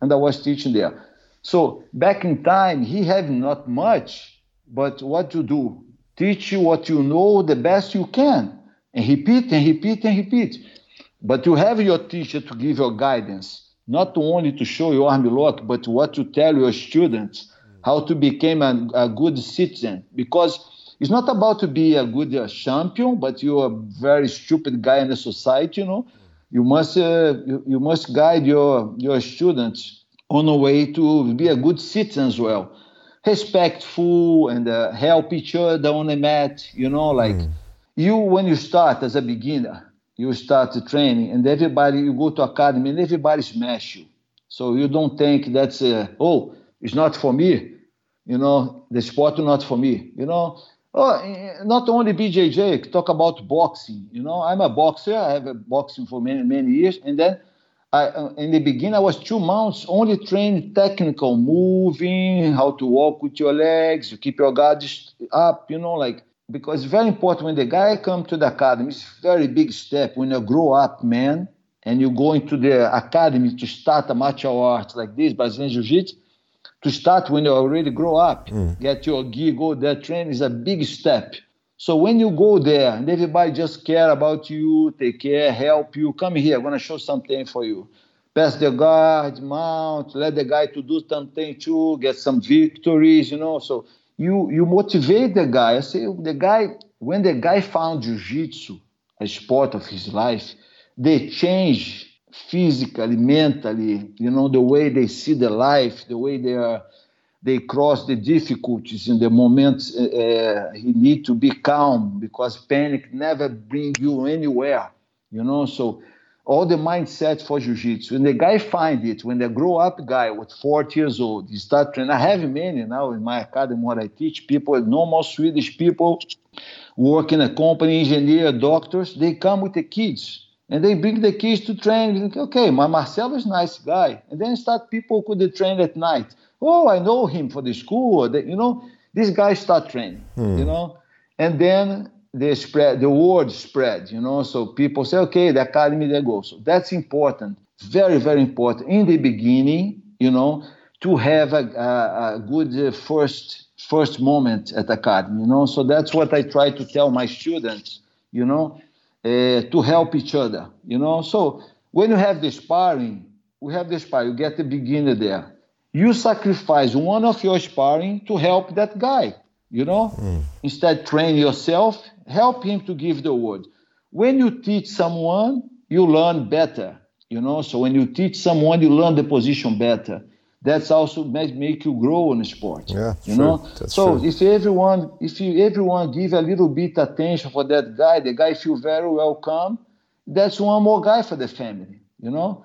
and I was teaching there. So back in time, he had not much, but what to do? Teach you what you know the best you can, and repeat and repeat and repeat. But you have your teacher to give your guidance, not only to show your army lock, but what to tell your students, how to become a, a good citizen. Because it's not about to be a good uh, champion, but you're a very stupid guy in the society. You know, you must uh, you, you must guide your your students on a way to be a good citizen as well, respectful and uh, help each other on the mat. You know, like you when you start as a beginner, you start training, and everybody you go to academy and everybody smash you. So you don't think that's uh, oh, it's not for me. You know, the sport not for me. You know, Oh, eh, not only BJJ. Talk about boxing. You know, I'm a boxer. I have a boxing for many many years, and then I, uh, in the beginning, I was two months only trained technical, moving, how to walk with your legs, you keep your guard up, you know, like because it's very important when the guy come to the academy. It's a very big step when you grow up, man, and you go into the academy to start a martial arts like this, Brazilian Jiu-Jitsu to start when you already grow up, mm. get your gi, go there, train is a big step. So when you go there and everybody just care about you, take care, help you, come here, I'm gonna show something for you. Pass the guard, mount, let the guy to do something too, get some victories, you know. So you you motivate the guy. I say the guy when the guy found jiu-jitsu, a sport of his life, they change physically, mentally, you know, the way they see the life, the way they are, they cross the difficulties in the moments uh, he need to be calm because panic never bring you anywhere, you know. So all the mindset for jiu-jitsu. When the guy find it, when the grow up guy with 40 years old, he start training. I have many now in my academy what I teach people, normal Swedish people work in a company, engineer, doctors, they come with the kids and they bring the kids to train. Okay, my Marcelo is nice guy. And then start people could train at night. Oh, I know him for the school. you know, this guy start training. Hmm. You know, and then the spread, the word spread. You know, so people say, okay, the academy they go. So that's important. Very, very important in the beginning. You know, to have a, a, a good uh, first first moment at academy. You know, so that's what I try to tell my students. You know uh, to help each other, you know. So when you have the sparring, we have the sparring, you get the beginner there. You sacrifice one of your sparring to help that guy, you know. Mm. Instead, train yourself, help him to give the word. When you teach someone, you learn better, you know. So when you teach someone, you learn the position better that's also make, make you grow in sport. Yeah, you true. know. That's so true. if everyone, if you everyone give a little bit attention for that guy, the guy feel very welcome. That's one more guy for the family. You know.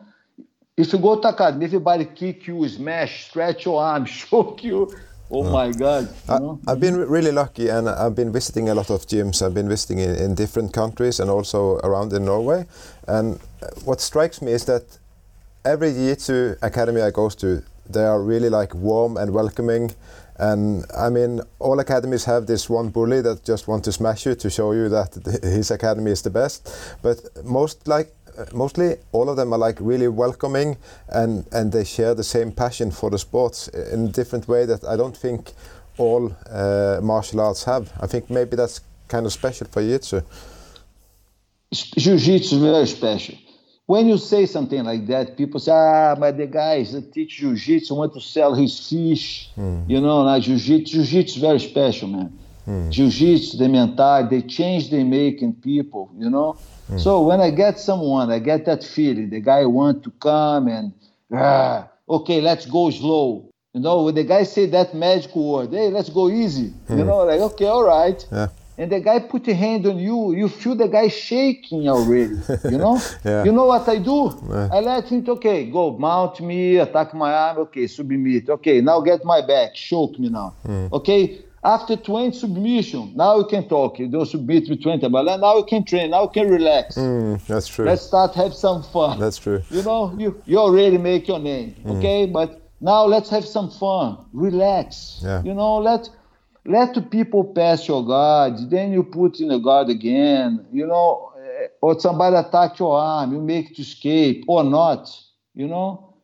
If you go to academy, everybody kick you, smash, stretch your arm, choke you. Oh no. my God! I, have been really lucky, and I've been visiting a lot of gyms. I've been visiting in, in different countries and also around in Norway. And uh, what strikes me is that every jiu-jitsu academy I go to, they are really like warm and welcoming. And I mean, all academies have this one bully that just want to smash you to show you that his academy is the best. But most like mostly all of them are like really welcoming and and they share the same passion for the sports in a different way that I don't think all uh, martial arts have. I think maybe that's kind of special for jiu-jitsu. Jiu-jitsu is very special when you say something like that, people say, ah, but the guys that teach jiu-jitsu want to sell his fish. Mm. You know, like jiu-jitsu, jiu-jitsu is very special, man. Mm. Jiu-jitsu, the mental, they change they make in people, you know? Mm. So when I get someone, I get that feeling, the guy want to come and, ah, okay, let's go slow. You know, when the guy say that magical word, hey, let's go easy. You hmm. know, like, okay, all right. Yeah and the guy put a hand on you, you feel the guy shaking already, you know? yeah. You know what I do? Yeah. I let him, okay, go, mount me, attack my arm, okay, submit, okay, now get my back, choke me now, mm. okay? After 20 submission, now you can talk, you don't submit me 20, but now you can train, now you can relax. Mm, that's true. Let's start have some fun. That's true. You know, you, you already make your name, mm. okay? But now let's have some fun, relax, yeah. you know, let let the people pass your guard, then you put in the guard again, you know, eh, or somebody attack your arm, you make to escape or not, you know.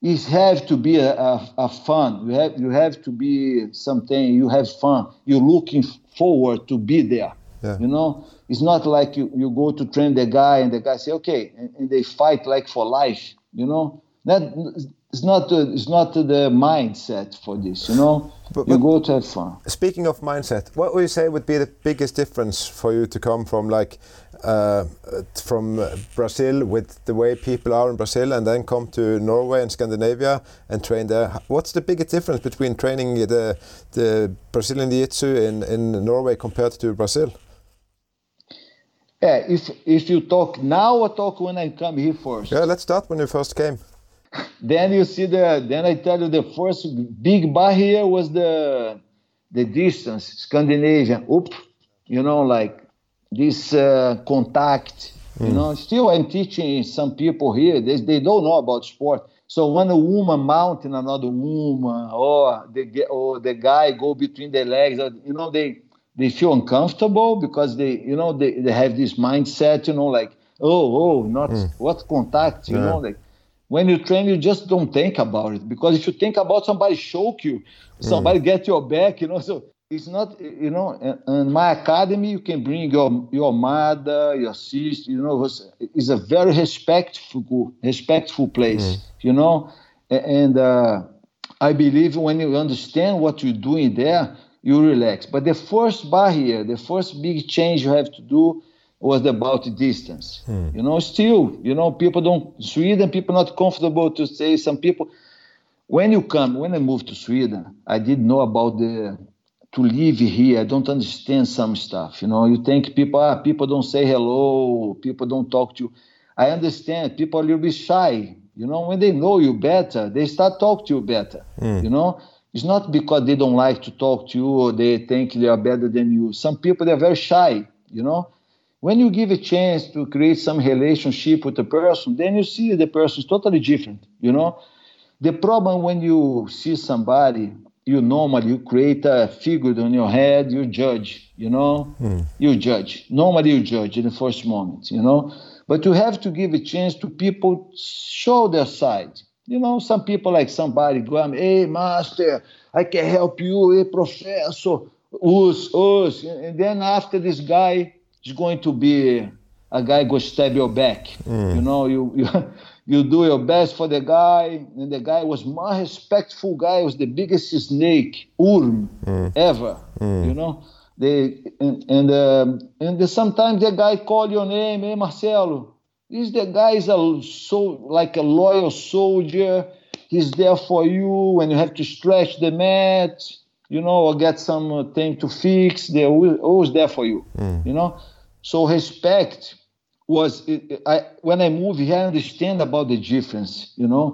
It have to be a, a, a, fun. You have you have to be something. You have fun. You're looking forward to be there. Yeah. You know, it's not like you, you go to train the guy and the guy say okay, and, and they fight like for life. You know, that it's not the, it's not the mindset for this. You know but, you go to have fun. Speaking of mindset, what would you say would be the biggest difference for you to come from like uh, from Brazil with the way people are in Brazil and then come to Norway and Scandinavia and train there? What's the biggest difference between training the the Brazilian Jiu-Jitsu in, in Norway compared to Brazil? Yeah, if if you talk now or talk when I come here first. Yeah, let's start when you first came then you see the then I tell you the first big barrier was the the distance, Scandinavia, oop, you know, like this uh, contact. Mm. You know, still I'm teaching some people here. They, they don't know about sport. So when a woman mounting another woman, or the or the guy go between the legs, you know, they they feel uncomfortable because they, you know, they, they have this mindset, you know, like, oh, oh, not mm. what contact, you yeah. know, like when you train, you just don't think about it because if you think about somebody choke you, somebody mm. get your back, you know, so it's not, you know, in my academy, you can bring your your mother, your sister, you know, it's a very respectful, respectful place, mm. you know, and uh, I believe when you understand what you're doing there, you relax. But the first barrier, the first big change you have to do was about distance. Hmm. You know, still, you know, people don't Sweden, people not comfortable to say some people when you come, when I moved to Sweden, I didn't know about the to live here. I don't understand some stuff. You know, you think people ah, people don't say hello, people don't talk to you. I understand people are a little bit shy. You know, when they know you better, they start talk to you better. Hmm. You know, it's not because they don't like to talk to you or they think they are better than you. Some people they're very shy. You know, when you give a chance to create some relationship with a person, then you see the person is totally different. You know, the problem when you see somebody, you normally you create a figure in your head, you judge. You know, mm. you judge. Normally you judge in the first moment. You know, but you have to give a chance to people show their side. You know, some people like somebody go, hey master, I can help you, hey professor, us, us, and then after this guy is going to be a guy go stab your back. Mm. You know, you, you you do your best for the guy, and the guy was my respectful guy. Was the biggest snake urm mm. ever. Mm. You know, they and and, um, and the, sometimes the guy call your name, hey Marcelo. This the guy is a so like a loyal soldier. He's there for you when you have to stretch the mat you know, or get something to fix. They're always there for you, mm. you know. So respect was I when I moved here, I understand about the difference, you know.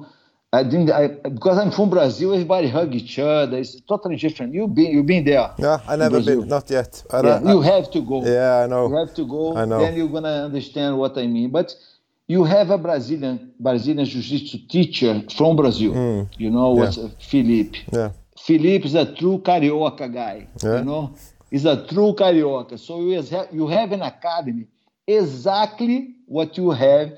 I didn't I, because I'm from Brazil. Everybody hug each other. It's totally different. You been you been there? Yeah, I never been. Not yet. Yeah, you have to go. Yeah, I know. You have to go. I know. Then you're gonna understand what I mean. But you have a Brazilian Brazilian jiu-jitsu teacher from Brazil. Mm. You know what's yeah. Felipe. Yeah. Felipe is a true carioca guy. Yeah. You know, he's a true carioca. So you have, you have an academy exactly what you have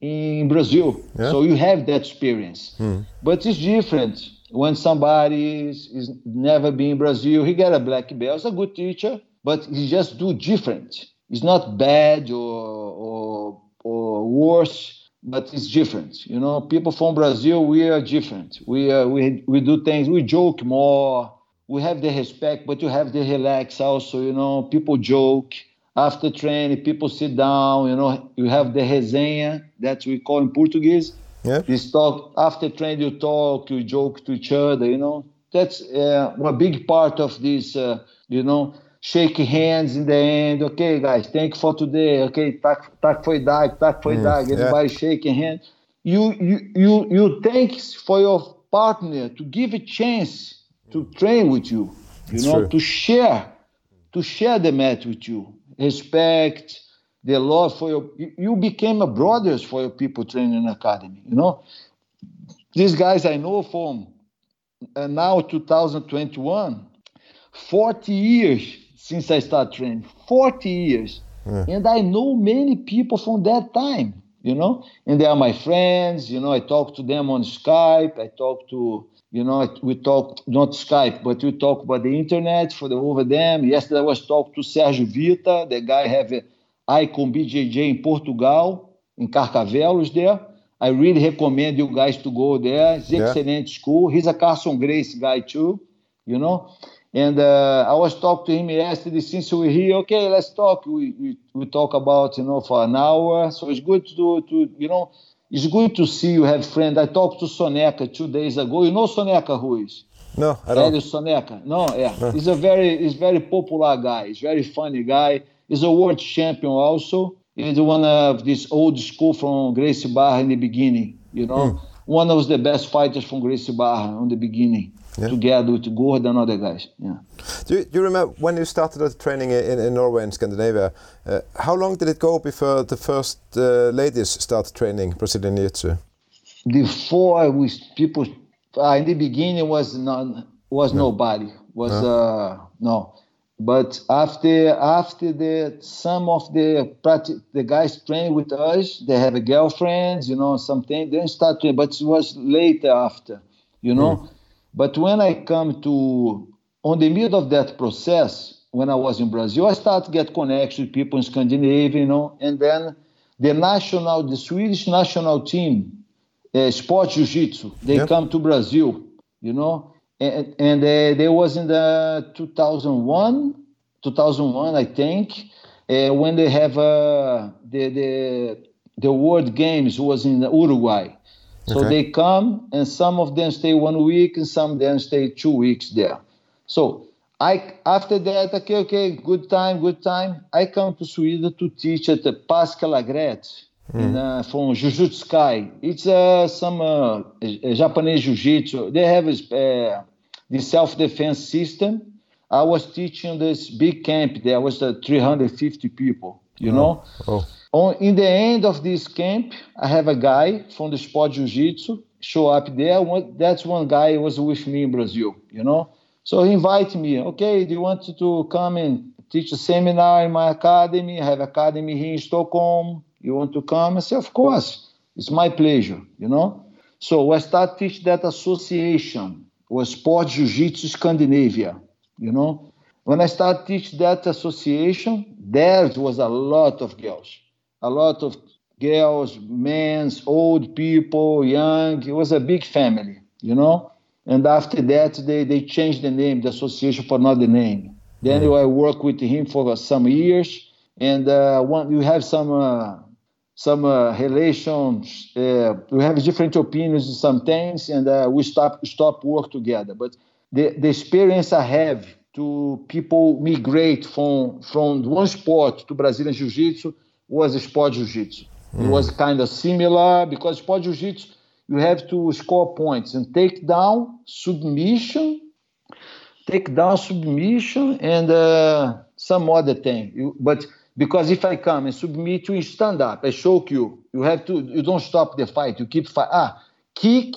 in Brazil. Yeah. So you have that experience. Hmm. But it's different when somebody is, is, never been in Brazil. He got a black belt. He's a good teacher, but he just do different. It's not bad or or, or worse but it's different. You know, people from Brazil, we are different. We are, we we do things. We joke more. We have the respect, but you have the relax also. You know, people joke after training. People sit down. You know, you have the resenha that we call in Portuguese. Yeah. This talk after training, you talk, you joke to each other. You know, that's uh, a big part of this. Uh, you know, shake hands in the end. Okay, guys, thank you for today. Okay, tak, tak foi dag, tak foi mm, dag. Everybody yeah. shaking hands. You, you, you, you thanks for your partner to give a chance to train with you. You That's know, true. to share, to share the mat with you. Respect, the love for your. You became a brothers for your people training academy. You know, these guys I know from uh, now 2021, 40 years since I started training. 40 years. Yeah. And I know many people from that time, you know, and they are my friends. You know, I talk to them on Skype. I talk to, you know, we talk, not Skype, but we talk about the internet for the over them. Yesterday I was talking to Sergio Vita, the guy have a Icon BJJ in Portugal, in Carcavelos there. I really recommend you guys to go there. It's yeah. excellent school. He's a Carlson Gracie guy too, you know. And uh, I was talking to him yesterday since we're here. Okay, let's talk. We, we, we talk about you know for an hour. So it's good to do to you know it's good to see you have friend. I talked to Soneca two days ago. You know Soneca who is? No, I don't. Soneca. No, yeah. No. He's a very he's very popular guy. He's very funny guy. He's a world champion also. He's one of this old school from Gracie Barra in the beginning. You know, mm. one of the best fighters from Gracie Barra in the beginning. Yeah. together with Gord and other guys. Yeah. Do you, do you remember when you started the training in, in Norway and Scandinavia? Uh, how long did it go before the first uh, ladies started training Brazilian Jiu-Jitsu? Before we people, uh, in the beginning was not was no. nobody was no. Uh, no. But after after the some of the the guys train with us, they have a girlfriends, you know, something. Then start training, but it was later after, you know. Mm. But when I come to on the middle of that process, when I was in Brazil, I start to get connection with people in Scandinavia, you know, and then the national, the Swedish national team, uh, Sport Jiu-Jitsu, they yep. come to Brazil, you know, and, and uh, they was in the 2001, 2001, I think, uh, when they have uh, the the the World Games was in Uruguay. So okay. they come, and some of them stay one week, and some of them stay two weeks there. So I after that, okay, okay, good time, good time. I come to Sweden to teach at the Pascal Agret mm. in, uh, from Jujutsu Kai. It's uh, some uh, Japanese Jiu-Jitsu. They have uh, the self-defense system. I was teaching this big camp there. was uh, 350 people, you oh. know. Oh. On, in the end of this camp, I have a guy from the sport jiu-jitsu show up there. One, that's one guy was with me in Brazil, you know. So he invited me. Okay, do you want to come and teach a seminar in my academy? I have academy here in Stockholm. You want to come? I said, of course. It's my pleasure, you know. So I start teach that association was Sport Jiu-Jitsu Scandinavia, you know. When I start teach that association, there was a lot of girls a lot of girls, men, old people, young. It was a big family, you know. And after that, they, they changed the name, the association for another name. Then mm. I worked with him for some years, and uh, one, you have some uh, some uh, relations. Uh, we have different opinions on some things, and uh, we stop stop work together. But the, the experience I have to people migrate from from one sport to Brazilian Jiu-Jitsu was sport jiu-jitsu. Mm. It hmm. was kind of similar because sport jiu-jitsu you have to score points and take down submission, take down submission and uh, some other thing. You, but because if I come and submit you, stand up, I choke you. You have to. You don't stop the fight. You keep fight. Ah, kick,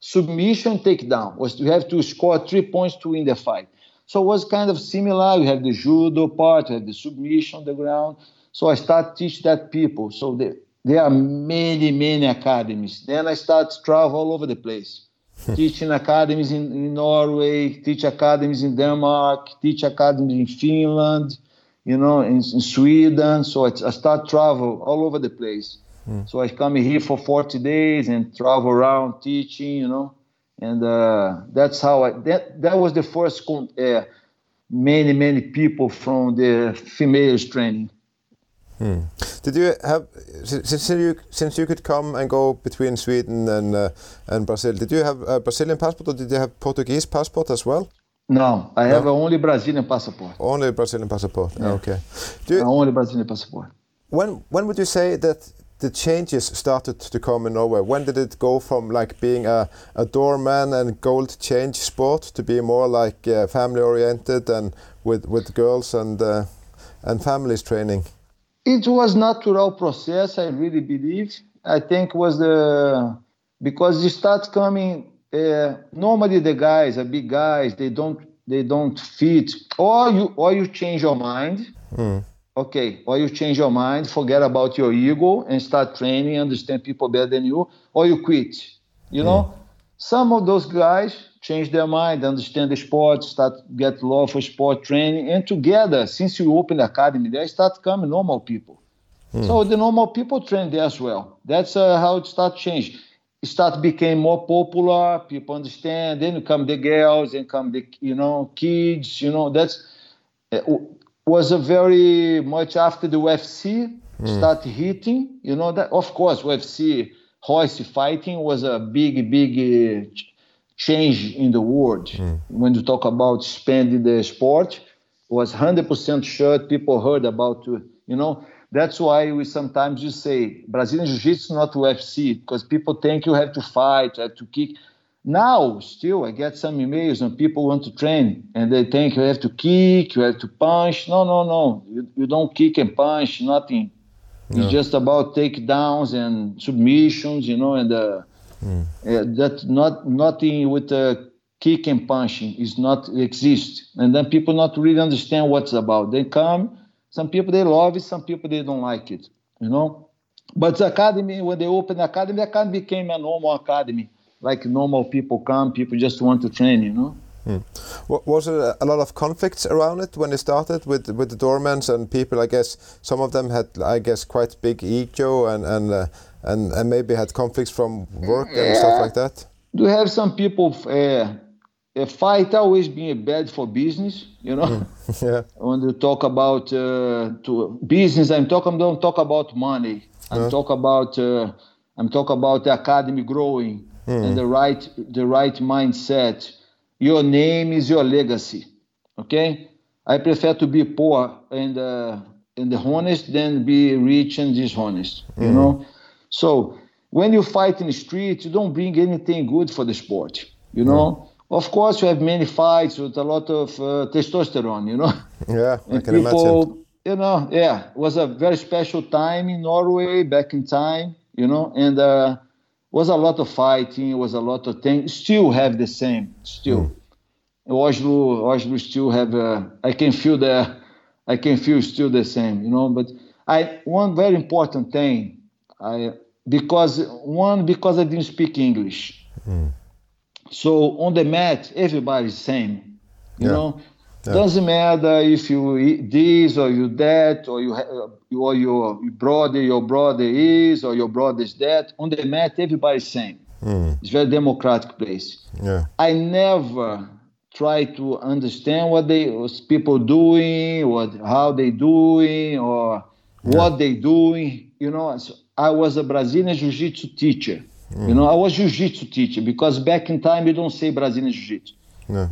submission, take down. Was you have to score three points to win the fight. So it was kind of similar. You have the judo part, you have the submission on the ground. So I start teach that people. So there, there are many, many academies. Then I start to travel all over the place. teaching academies in, in, Norway, teach academies in Denmark, teach academies in Finland, you know, in, in Sweden. So I, I, start travel all over the place. Mm. So I come here for 40 days and travel around teaching, you know, and uh, that's how I, that, that was the first, con- uh, many, many people from the females training. Hmm. Did you have since you since you could come and go between Sweden and uh, and Brazil? Did you have a Brazilian passport or did you have Portuguese passport as well? No, I no? have only Brazilian passport. Only Brazilian passport. Yeah. Okay. You, only Brazilian passport. When when would you say that the changes started to come in Norway? When did it go from like being a, a doorman and gold change sport to be more like uh, family oriented and with with girls and uh, and families training? It was natural process, I really believe. I think was the because you start coming. Uh, normally, the guys, the big guys, they don't they don't fit, or you or you change your mind. Mm. Okay, or you change your mind, forget about your ego, and start training, understand people better than you, or you quit. You mm. know, some of those guys change their mind, understand the sport, start get love for sport training, and together, since you open the academy, they start coming normal people. Hmm. So the normal people train there as well. That's uh, how it start change. It start became more popular. People understand. Then come the girls, and come the you know kids. You know that's uh, was a very much after the UFC hmm. start hitting. You know that of course UFC horse fighting was a big big uh, change in the world. Mm. When you talk about spending the sport, was 100% sure people heard about, you know. That's why we sometimes you say Brazilian Jiu-Jitsu not UFC because people think you have to fight, you have to kick. Now, still, I get some emails and people want to train and they think you have to kick, you have to punch. No, no, no. You, you don't kick and punch, nothing. It's just about takedowns and submissions, you know, and uh, Mm. that not nothing with uh, kick and punching is not exist. And then people not really understand what's about. They come, some people they love it, some people they don't like it, you know. But the academy, when they opened the academy, the academy became a normal academy. Like normal people come, people just want to train, you know. Wa- Was there a lot of conflicts around it when it started with with the doormans and people? I guess some of them had, I guess, quite big ego and and uh, and, and maybe had conflicts from work and stuff like that. Do you have some people uh, a fight always being bad for business, you know? yeah, when you talk about uh, to business, I'm talking don't talk about money. I'm Yeah. talk about uh, I'm talk about the academy growing and the right the right mindset. Your name is your legacy. Okay, I prefer to be poor and uh, and honest than be rich and dishonest. You know, so when you fight in the street, you don't bring anything good for the sport. You know. Of course, you have many fights with a lot of uh, testosterone, you know. yeah, I And can imagine. you know, yeah, it was a very special time in Norway back in time, you know, and uh, was a lot of fighting, was a lot of things. Still have the same, still. Oslo, Oslo still have. Uh, I can feel the, I can feel still the same, you know. But I one very important thing, I because one because I didn't speak English. Hmm. So on the mat, everybody's same. You Yeah. know, doesn't matter if you eat this or you that or you or your brother your brother is or your brother is that. On the mat, everybody's same. Hmm. It's very democratic place. Yeah, I never try to understand what they was people doing, what how they doing, or what they doing. You know, so I was a Brazilian jiu-jitsu teacher. You know, I was jiu-jitsu teacher because back in time you don't say Brazilian jiu-jitsu.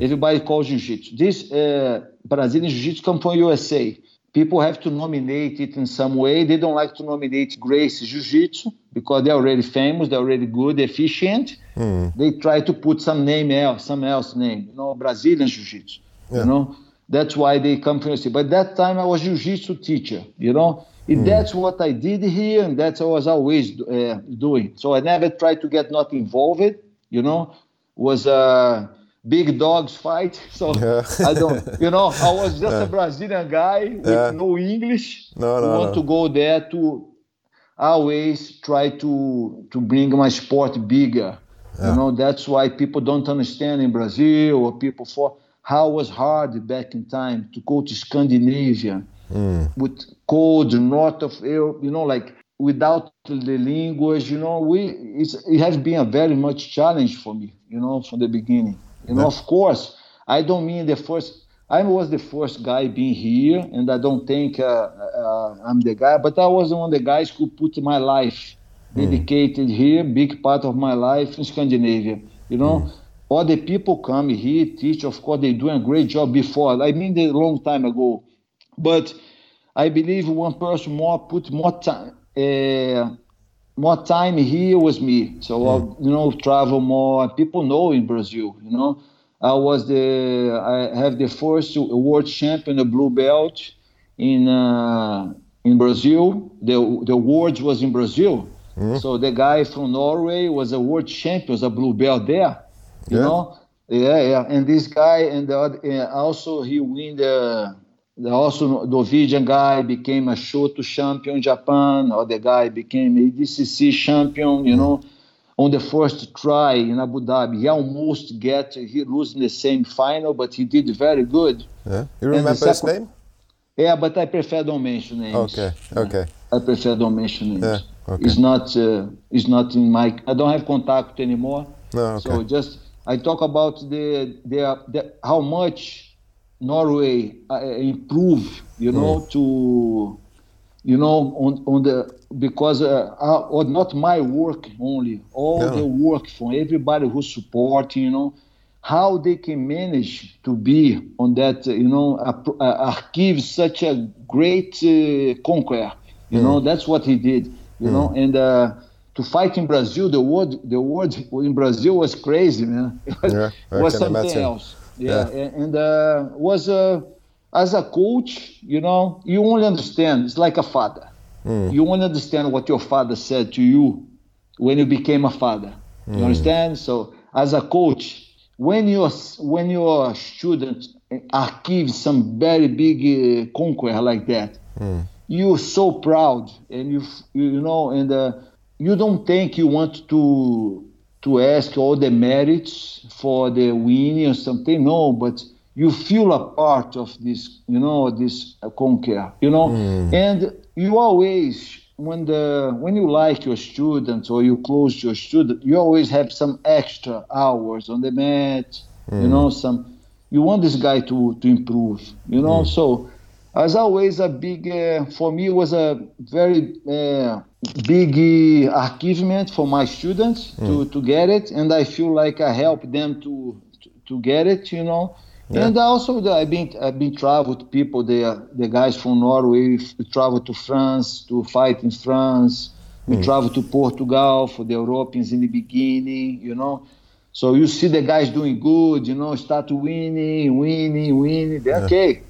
Everybody calls jiu-jitsu. This uh, Brazilian jiu-jitsu come from USA. People have to nominate it in some way. They don't like to nominate Gracie Jiu-Jitsu because they're already famous, they're already good, efficient. They try to put some name else, some else name, you know, Brazilian Jiu-Jitsu. Yeah. You know, that's why they come from USA. But that time I was Jiu-Jitsu teacher. You know, If that's what I did here, and that's what I was always uh, doing. So I never tried to get not involved. You know, was a big dogs fight. So Yeah. I don't, you know, I was just a Brazilian guy with Yeah. no English. No, no, want no. to go there to always try to to bring my sport bigger. Yeah. You know, that's why people don't understand in Brazil or people for how it was hard back in time to go to Scandinavia with cold north of Europe, you know, like without the language, you know, we it's, it has been a very much challenge for me, you know, from the beginning. You know, of course, I don't mean the first. I was the first guy being here, and I don't think uh, uh, I'm the guy, but I was one of the guys who put my life dedicated here, big part of my life in Scandinavia. You know, all the people come here, teach. Of course, they doing a great job before. I mean, a long time ago, but I believe one person more put more time. Uh, more time here with me. So I, you know, travel more. People know in Brazil. You know, I was the I have the first world champion, the blue belt in uh, in Brazil. The the awards was in Brazil. So the guy from Norway was a world champion, was a blue belt there. You Yeah. know, yeah, yeah. And this guy and the other, uh, also he win the. The also Norwegian guy became a Shooto champion in Japan. Other guy became a DCC champion. You know, on the first try in Abu Dhabi, he almost get he lose in the same final, but he did very good. Yeah. You remember his name? Yeah, but I prefer don't mention names. Okay. Okay. I prefer don't mention names. Yeah, okay. It's not uh, it's not in my. I don't have contact anymore. No. Okay. So just I talk about the the, the how much Norway uh, improve, you know, Mm. to you know on on the because uh, uh, or not my work only, all Yeah. the work from everybody who's supporting, you know, how they can manage to be on that, uh, you know, uh, uh, achieve such a great uh, conquer. You know, that's what he did. You know, and uh, to fight in Brazil, the word the word in Brazil was crazy, man. It was, Yeah, was something imagine. else. Yeah, Yeah. and, uh, was a as a coach, you know, you only understand. It's like a father. Hmm. You only understand what your father said to you when you became a father. You understand? So as a coach, when your when your student achieve some very big uh, conquer like that, you're so proud, and you you know, and uh, you don't think you want to to ask all the merits for the winning or something. No, but you feel a part of this, you know, this uh, conquer, you know, mm. and you always when the when you like your students or you close your student, you always have some extra hours on the mat, you mm. know, some you want this guy to to improve, you know, mm. so as always a big uh, for me was a very uh, big uh, achievement for my students to, to get it. And i feel like i helped them to to, to get it you know. And also the, i've been i've been traveled with people the the guys from norway we travel to france to fight in france. We travel to portugal for the europeans in the beginning you know. So you see the guys doing good you know start winning winning winning. They're okay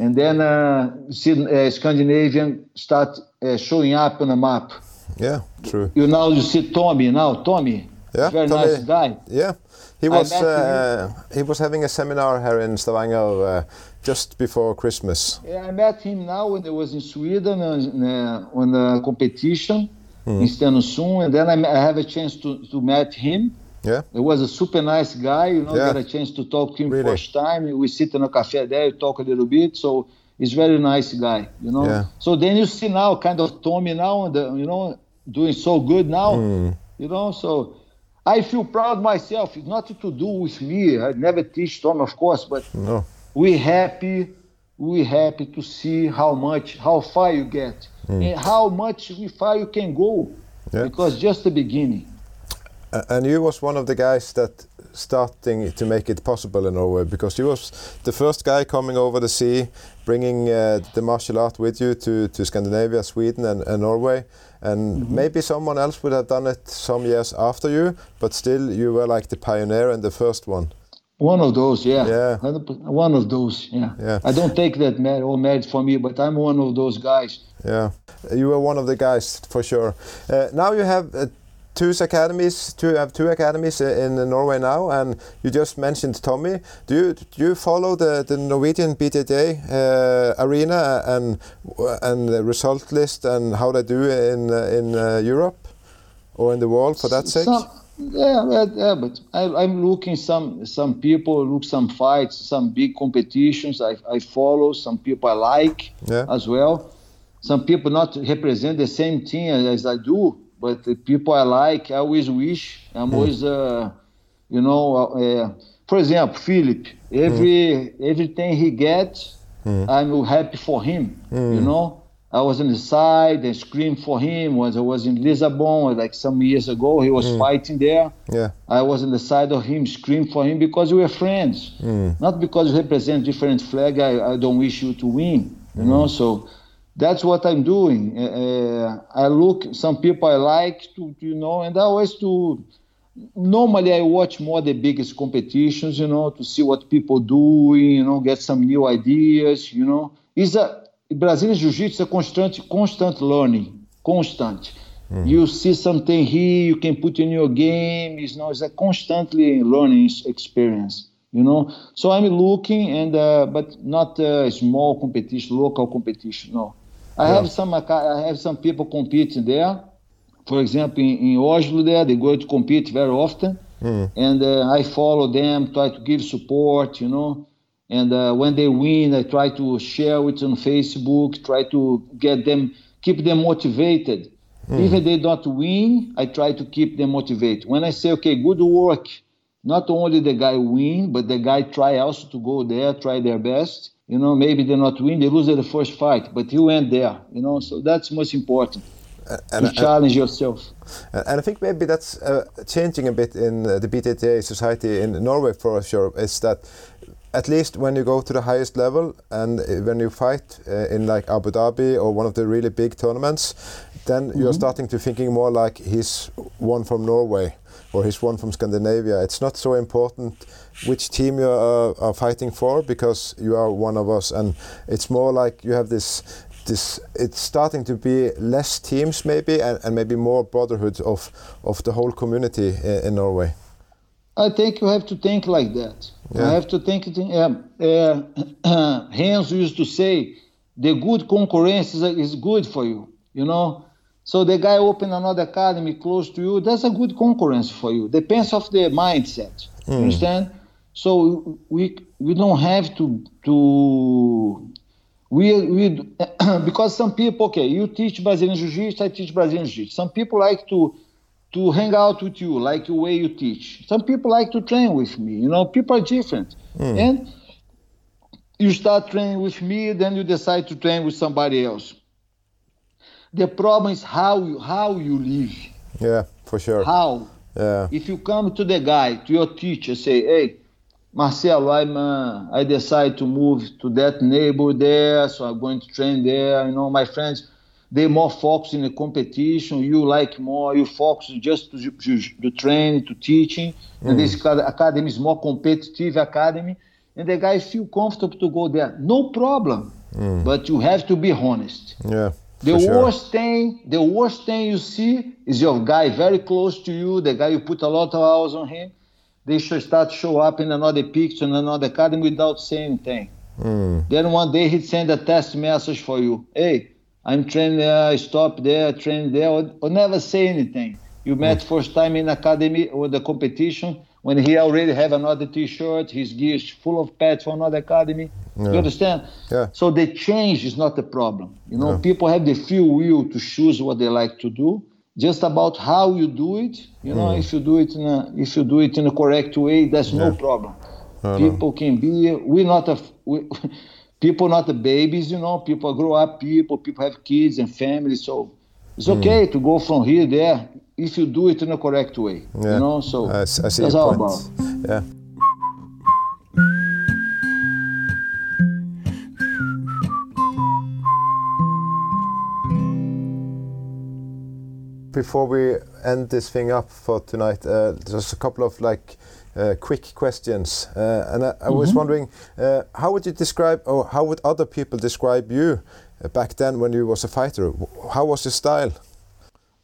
and then uh, see uh, Scandinavian start uh, showing up on the map. Yeah, true. You know, you see Tommy now. Tommy, Yeah, very Tommy- nice guy. Yeah, he was uh, he was having a seminar here in Stavanger uh, just before Christmas. Yeah, I met him now when I was in Sweden uh, uh, on a competition Hmm. in Stenungsund, and then I, I have a chance to to meet him. Yeah, He was a super nice guy, you know, Yeah. get a chance to talk to him Really. first time. We sit in a cafe there, we talk a little bit. So he's very nice guy, you know. Yeah. So then you see now kind of Tommy now, and the, you know, doing so good now, Hmm. you know. So I feel proud myself. It's nothing to do with me. I never teach Tommy, of course, but no, we happy we happy to see how much how far you get and how much far you can go Yeah. because just the beginning and you was one of the guys that starting to make it possible in Norway because you was the first guy coming over the sea, bringing uh, the martial art with you to, to Scandinavia, Sweden, and, and Norway. And maybe someone else would have done it some years after you, but still you were like the pioneer and the first one. one of those yeah Yeah. one of those yeah, Yeah. i don't take that merit all merit for me but i'm one of those guys Yeah, you were one of the guys for sure. Uh, now you have uh, two academies. Two have two academies in Norway now, and you just mentioned Tommy. Do you do you follow the, the Norwegian BJJ uh, arena and and the result list and how they do in uh, in uh, Europe or in the world for that sake? Some, yeah, yeah, but I, I'm looking some some people look some fights, some big competitions. I, I follow some people I like Yeah. as well. Some people not represent the same team as I do, but the people I like, I always wish. I'm always, uh, you know, uh, for example, Philip. Every everything he gets, I'm happy for him. You know, I was on the side and screamed for him. When I was in Lisbon, like some years ago, he was fighting there. Yeah, I was on the side of him, screamed for him because we were friends. Not because you represent different flag. I, I don't wish you to win. You know, so that's what I'm doing. Uh, uh, I look some people I like to, you know, and I always to. Normally, I watch more the biggest competitions, you know, to see what people doing, you know, get some new ideas, you know. Is a Brazilian Jiu-Jitsu is a constant, constant learning, constant. You see something here, you can put in your game. It's, you know, it's a constantly learning experience, you know. So I'm looking, and uh, but not a small competition, local competition. No, I have some. I have some people competing there. For example, in, in Oslo, there they go to compete very often, and uh, I follow them, try to give support, you know. And uh, when they win, I try to share it on Facebook, try to get them, keep them motivated. Even they don't win, I try to keep them motivated. When I say, okay, good work, not only the guy win, but the guy try also to go there, try their best. You know, maybe they not win, they lose the first fight, but you went there. You know, so that's most important and, to challenge yourself. And and I think maybe that's uh, changing a bit in uh, the BJJ society in Norway for sure. Is that at least when you go to the highest level and uh, when you fight uh, in like Abu Dhabi or one of the really big tournaments, then mm -hmm. you're starting to thinking more like he's one from Norway or he's one from Scandinavia. It's not so important which team you are, are fighting for because you are one of us, and it's more like you have this this it's starting to be less teams maybe and, and maybe more brotherhood of of the whole community in, in Norway. I think you have to think like that. Yeah. I have to think. Uh, uh, Hans used to say, "The good concurrence is, is good for you." You know, so the guy open another academy close to you. That's a good concurrence for you. Depends of the mindset. Mm. understand? So we we don't have to to we we because some people okay you teach Brazilian jiu-jitsu I teach Brazilian jiu-jitsu. Some people like to to hang out with you like the way you teach. Some people like to train with me you know people are different. Mm. and you start training with me then you decide to train with somebody else. The problem is how you how you live. Yeah for sure. How? Yeah. If you come to the guy to your teacher say hey Marcelo, I'm, uh, I decided to move to that neighbor there, so I'm going to train there. You know, my friends, they more focus in the competition. You like more, you focus just to, to, to training, to teaching. Mm. And this academy is more competitive academy. And the guys feel comfortable to go there. No problem. Mm. But you have to be honest. Yeah. The worst thing, the worst thing you see is your guy very close to you, the guy you put a lot of hours on him they should start show up in another picture in another academy without saying anything. Mm. Then one day he'd send a test message for you. Hey, I'm training there, I stop there, train there, or, or, never say anything. You met mm. first time in academy or the competition when he already have another T-shirt, his gear is full of pads for another academy. Yeah. You understand? Yeah. So the change is not the problem. You know, yeah. people have the free will to choose what they like to do just about how you do it. You know, mm. if you do it in a if you do it in a correct way, that's yeah. no problem. People can be. We're not a. We, people not the babies. You know, people grow up. People people have kids and families. So it's mm. okay to go from here there if you do it in a correct way. Yeah. You know, so I, I see that's all about. Yeah. Before we end this thing up for tonight, uh, just a couple of like uh, quick questions. Uh, and I, I mm -hmm. was mm-hmm. wondering, uh, how would you describe, or how would other people describe you uh, back then when you was a fighter? How was your style?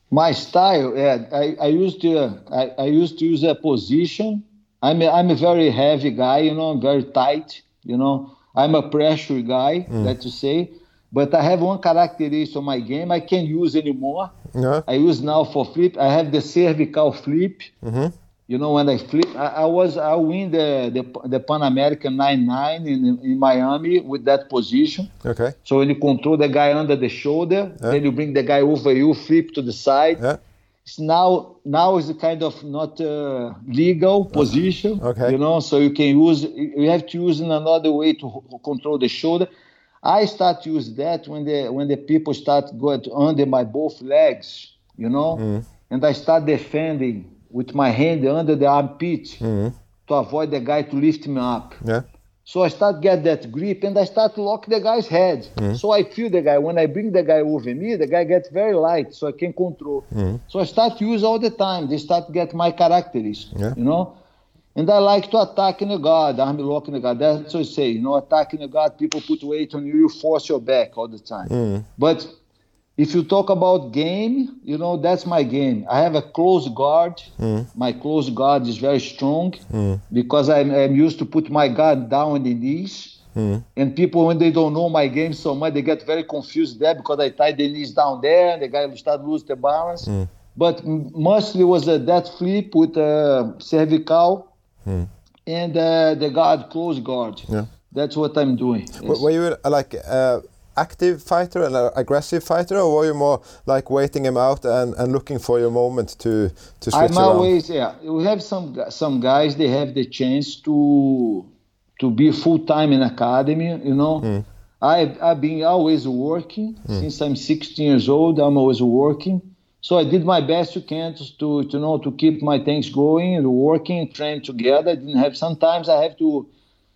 My style, yeah, I, I used to, I, I, used to use a position. I'm a, I'm a very heavy guy, you know, I'm very tight, you know. I'm a pressure guy, mm. let's say. But I have one characteristic of my game I can't use anymore. Yeah. I use now for flip. I have the cervical flip. Mm-hmm. You know, when I flip, I, I, was I win the the, the Pan American nine nine in in Miami with that position. Okay. So when you control the guy under the shoulder, yeah. then you bring the guy over you, flip to the side. Yeah. It's now now is a kind of not uh, legal position. Okay. You know, so you can use you have to use in another way to control the shoulder. I start to use that when the when the people start going under my both legs, you know, mm. and I start defending with my hand under the armpit mm. to avoid the guy to lift me up. Yeah. So I start get that grip and I start to lock the guy's head. Mm. So I feel the guy. When I bring the guy over me, the guy gets very light, so I can control. So I start to use all the time. They start to get my characteristics. Yeah. You know. And I like to attack in the guard, arm lock in the guard. That's what I say. You know, attack in the guard, people put weight on you, you force your back all the time. Mm. But if you talk about game, you know, that's my game. I have a close guard. Mm. My close guard is very strong mm. because I'm, I'm, used to put my guard down in the knees. Mm. And people, when they don't know my game so much, they get very confused there because I tie the knees down there and the guy will start lose the balance. Mm. But mostly was a dead flip with a cervical Mm. And uh, the guard, close guard. Yeah. That's what I'm doing. Yes. Were you like uh, active fighter and an aggressive fighter, or were you more like waiting him out and, and looking for your moment to to switch I'm around? always yeah. We have some some guys they have the chance to to be full time in academy. You know, mm. I've I've been always working mm. since I'm 16 years old. I'm always working. So I did my best you can to, to, to know to keep my things going and working, train together. I didn't have sometimes I have to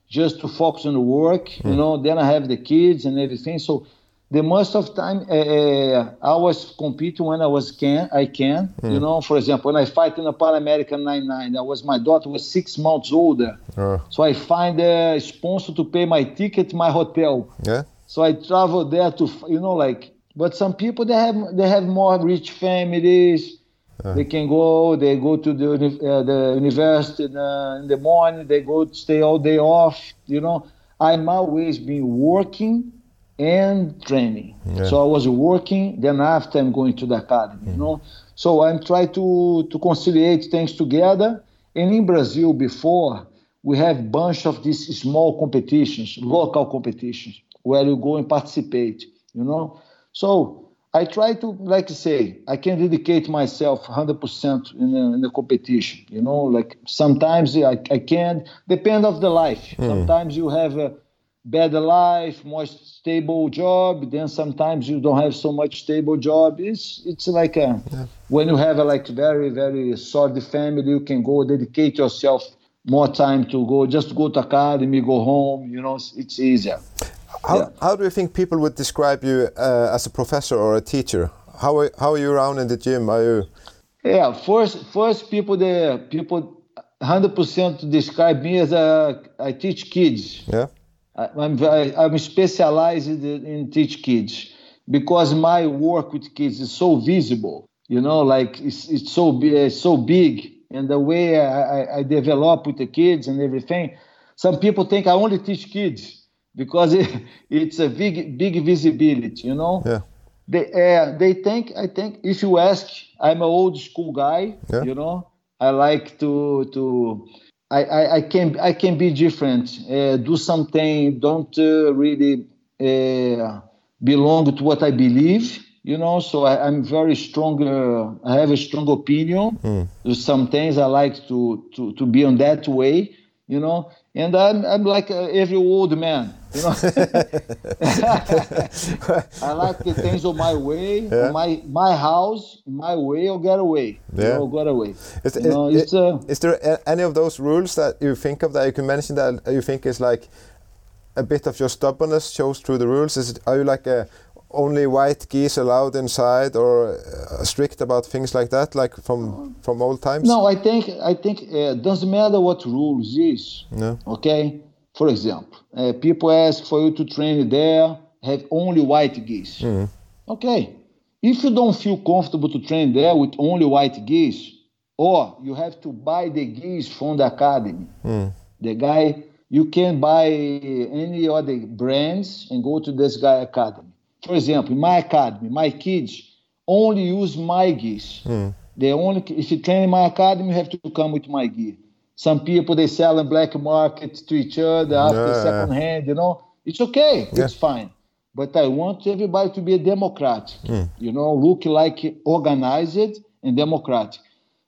just to focus on the work. Mm. You know, then I have the kids and everything. So the most of time uh, I was competing when I was can I can. Mm. You know, for example, when I fight in the Pan American 99, I was my daughter was six months older, uh. so I find a sponsor to pay my ticket, my hotel. Yeah. So I travel there to you know like. But some people they have they have more rich families. Uh. They can go. They go to the uh, the university in, in the morning. They go stay all day off. You know, I'm always been working and training. Yeah. So I was working, then after I'm going to the academy, mm. you know. So I'm trying to to conciliate things together. And in Brazil, before we have bunch of these small competitions, local competitions, where you go and participate, you know. So I try to, like I say, I can dedicate myself 100% in the, in the competition, you know. Like sometimes I, I can, depend of the life. Mm. Sometimes you have a better life, more stable job. Then sometimes you don't have so much stable job. It's it's like a, yeah. when you have a like very very solid family, you can go dedicate yourself more time to go just go to academy, go home. You know, it's easier. How, yeah. how do you think people would describe you uh, as a professor or a teacher? How are, how are you around in the gym? Are you? Yeah, first first people the people. 100% describe me as a I teach kids. Yeah I'm, I'm specialized in teach kids because my work with kids is so visible. You know, like it's, it's so it's so big, and the way I, I develop with the kids and everything. Some people think I only teach kids because it, it's a big big visibility. You know. Yeah. They uh, they think I think if you ask, I'm an old school guy. Yeah. You know, I like to to I, I, I, can I can be different, uh, do something, don't uh, really uh, belong to what I believe, you know. So I, am very strong. Uh, I have a strong opinion. Mm. Some things I like to, to to be on that way, you know. And I'm I'm like uh, every old man, you know. I like the things on my way, yeah. my my house, my way, or get away. Yeah, know, get away. Is, you know, is, uh, is there any of those rules that you think of that you can mention that you think is like a bit of your stubbornness shows through the rules? Is it, are you like a only white gis allowed inside or uh, strict about things like that like from from old times no i think i think uh, doesn't matter what rules is no. okay for example uh, people ask for you to train there have only white gis mm. okay if you don't feel comfortable to train there with only white gis or you have to buy the gis from the academy mm. the guy you can buy any other brands and go to this guy academy for example, in my academy, my kids only use my geese. Mm. They only if you train in my academy, you have to come with my gear. Some people they sell in black market to each other after yeah. second hand. You know, it's okay, yeah. it's fine. But I want everybody to be democratic. Mm. You know, look like organized and democratic.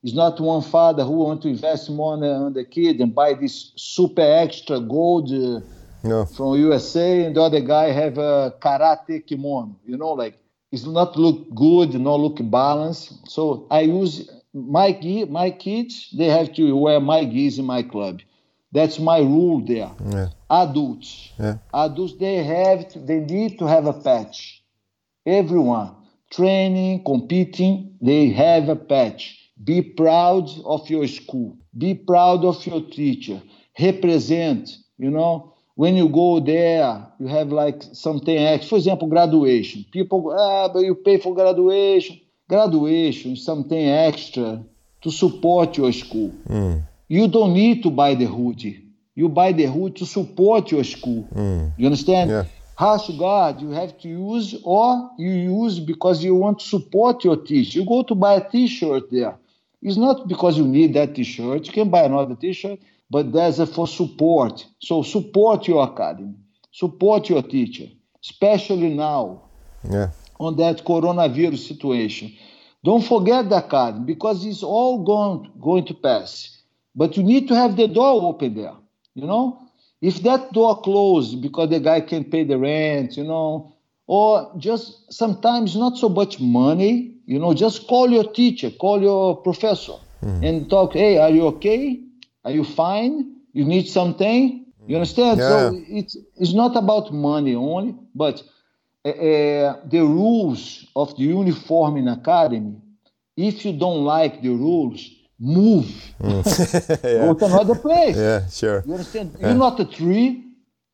It's not one father who want to invest more on the kid and buy this super extra gold. Uh, no. from USA, and the other guy have a karate kimono. You know, like it's not look good, not look balanced. So I use my gi, my kids. They have to wear my gis in my club. That's my rule there. Yeah. Adults, yeah. adults, they have to, they need to have a patch. Everyone training, competing, they have a patch. Be proud of your school. Be proud of your teacher. Represent. You know, when you go there, you have like something extra. For example, graduation. People, ah, but you pay for graduation. Graduation is something extra to support your school. Mm. You don't need to buy the hoodie. You buy the hoodie to support your school. Mm. You understand? Yeah. Rash guard you have to use, or you use because you want to support your teacher. You go to buy a t-shirt there. It's not because you need that t-shirt. You can buy another t-shirt but there's a for support. So support your academy, support your teacher, especially now yeah. on that coronavirus situation. Don't forget the academy because it's all going, going to pass. But you need to have the door open there, you know? If that door closed because the guy can't pay the rent, you know, or just sometimes not so much money, you know, just call your teacher, call your professor mm. and talk, hey, are you okay? Are you fine? You need something? You understand? Yeah. So it's it's not about money only, but uh, the rules of the uniform in academy. If you don't like the rules, move. Go to another place. Yeah, sure. You understand? You're not a tree.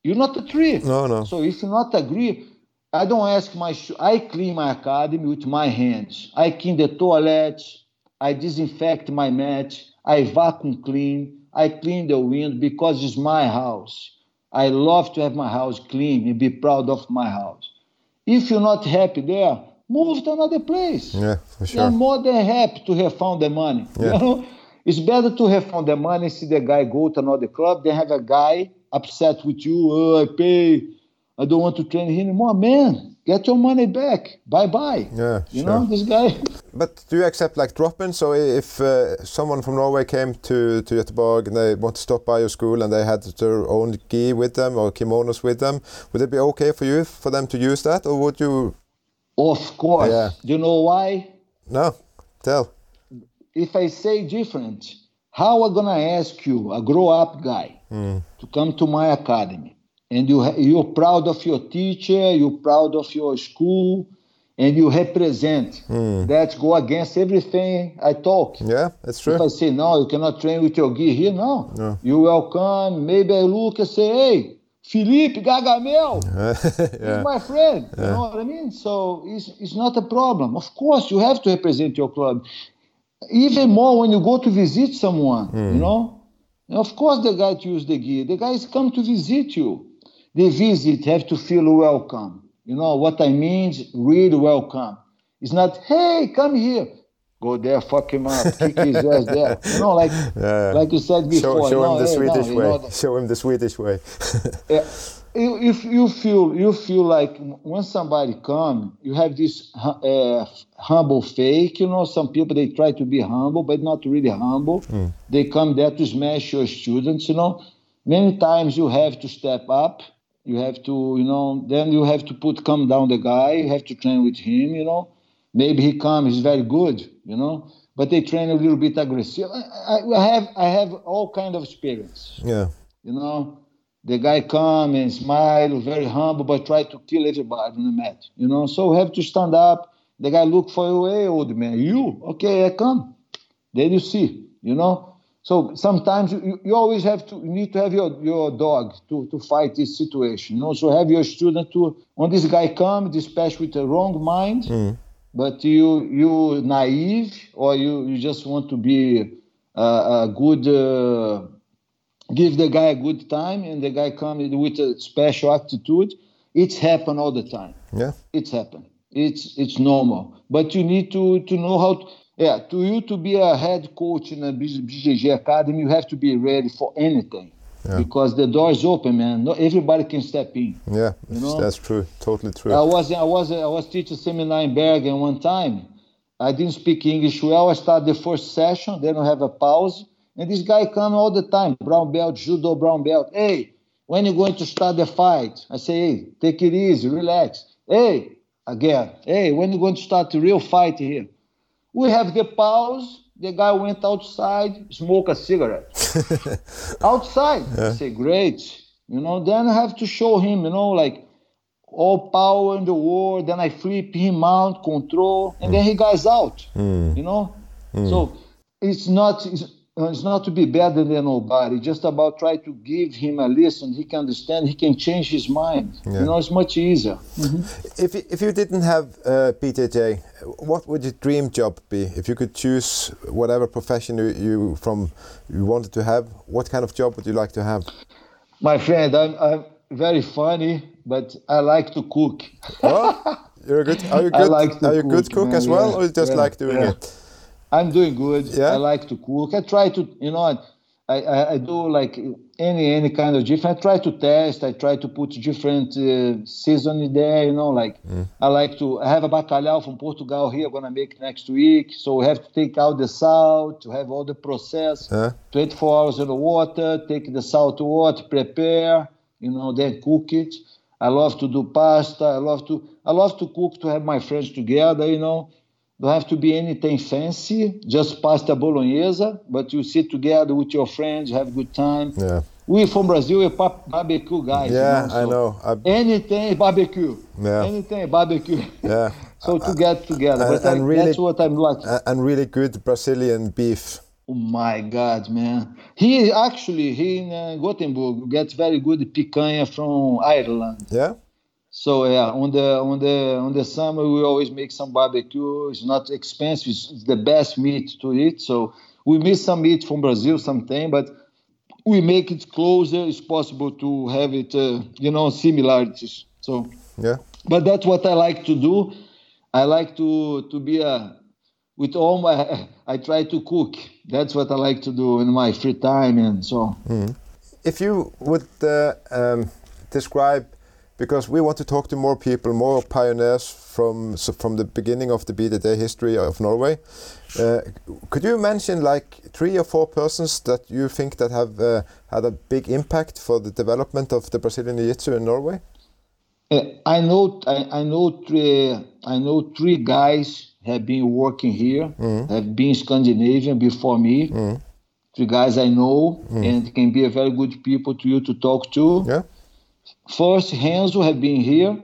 You're not a tree. No, no. So if you not agree, I don't ask my. Sh- I clean my academy with my hands. I clean the toilets. I disinfect my mat. I vacuum clean. I clean the wind because it's my house. I love to have my house clean and be proud of my house. If you're not happy there, move to another place. Yeah, for sure. more than happy to have found the money. Yeah. You know, it's better to have found the money, see the guy go to another club, than have a guy upset with you. Oh, I pay. I don't want to train him anymore. Man, get your money back. Bye bye. Yeah, You sure. know, this guy. But do you accept like drop-ins? So if uh, someone from Norway came to, to Göteborg and they want to stop by your school and they had their own gi with them or kimonos with them, would it be okay for you for them to use that, or would you? of course. Yeah. Do you know why? No, tell. If I say different, how am I gonna ask you, a grow-up guy, to come to my academy, and you ha- you're proud of your teacher, you're proud of your school, and you represent. Hmm. That go against everything I talk. Yeah, that's If I say no, you cannot train with your gear here, no. No. You welcome. Maybe I look and say, hey, Felipe Gagamel. yeah, He's my friend. You know what I mean? So it's, it's not a problem. Of course, you have to represent your club. Even more when you go to visit someone, you hmm. know? Of course, the guy to use the gear. The guys come to visit you. They visit, have to feel welcome. You know what I mean? Really welcome. It's not, hey, come here. Go there, fuck him up, kick his ass there. You know, like Yeah. like you said before. Show, show no, him the hey, no, Swedish you way. know, Show him the Swedish way. yeah. If you feel you feel like when somebody come, you have this uh, humble fake. You know, some people they try to be humble, but not really humble. They come there to smash your students. You know, many times you have to step up. You have to, you know, then you have to put calm down the guy. You have to train with him. You know, maybe he comes, he's very good. You know, but they train a little bit aggressive. I, I, have I have all kind of experience yeah, you know the guy come and smile very humble but try to kill everybody in the mat you know so we have to stand up the guy look for you hey old man you okay I come then you see you know so sometimes you, you- always have to you need to have your, your dog to, to fight this situation. You know so have your student to when this guy come dispatch with a wrong mind but you you naive or you, you just want to be uh, a good uh, give the guy a good time and the guy comes with a special attitude it's happen all the time. Yeah, it's happen. It's it's normal. But you need to to know how to, yeah to you to be a head coach in a BJJ academy you have to be ready for anything because the door is open man no everybody can step in yeah. You know? That's true. Totally true. I was I was I was teaching seminar in Bergen one time. I didn't speak English well. I started the first session, then I have a pause, and this guy come all the time, brown belt, judo brown belt. Hey, when you going to start the fight? I say, hey, take it easy, relax. Hey, again, hey, when you going to start the real fight here? We have the pause. The guy went outside, smoke a cigarette outside. I say, great. You know, then I have to show him, you know, like all power in the world. Then I flip him out, control, and then he mm. goes out. Mm. You know, mm. so it's not it's, it's not to be better than nobody. Just about try to give him a listen. He can understand. He can change his mind. Yeah. You know, it's much easier. If you- if you didn't have uh, BJJ, what would your dream job be? If you could choose whatever profession you, you from you wanted to have, what kind of job would you like to have? My friend, I'm, I'm very funny, but I like to cook. Oh, you're a good. Are you I good? like to are you a good cook, cook man, as well, yeah, or you just yeah, like doing yeah. it? I'm doing good. Yeah? I like to cook. I try to, you know, I, I, I do like any any kind of different. I try to test. I try to put different uh, seasoning there. You know, like I like to. I have a bacalhau from Portugal here. Gonna make next week. So we have to take out the salt to have all the process. Yeah. 24 hours in the water. Take the salt water, prepare. You know, then cook it. I love to do pasta. I love to. I love to cook to have my friends together. You know. Don't have to be anything fancy, just pasta bolognese, but you sit together with your friends, have a good time. Yeah. we from Brazil, we're barbecue guys. Yeah, you know, I know. I, Anything barbecue. Yeah. Anything barbecue. yeah, so to get together, and- but I- really- that's what I'm like. And really good Brazilian beef. Oh my God, man! He actually he in uh, Gothenburg gets very good picanha from Ireland. Yeah, So yeah, on the on the on the summer we always make some barbecue. It's not expensive. It's the best meat to eat. So we miss some meat from Brazil something, but we make it closer It's possible to have it, uh, you know, similarities. So, yeah, but that's what I like to do. I like to to be a with all my. I try to cook. That's what I like to do in my free time and so. if you would uh, um, describe because we want to talk to more people more pioneers from so from the beginning of the BJJ history of Norway. Uh, could you mention like three or four persons that you think that have uh, had a big impact for the development of the Brazilian Jiu-Jitsu in Norway? Uh, I know I, I know three I know three guys have been working here, have been Scandinavian before me. Three guys I know and can be a very good people to you to talk to. yeah First, Renzo have been here.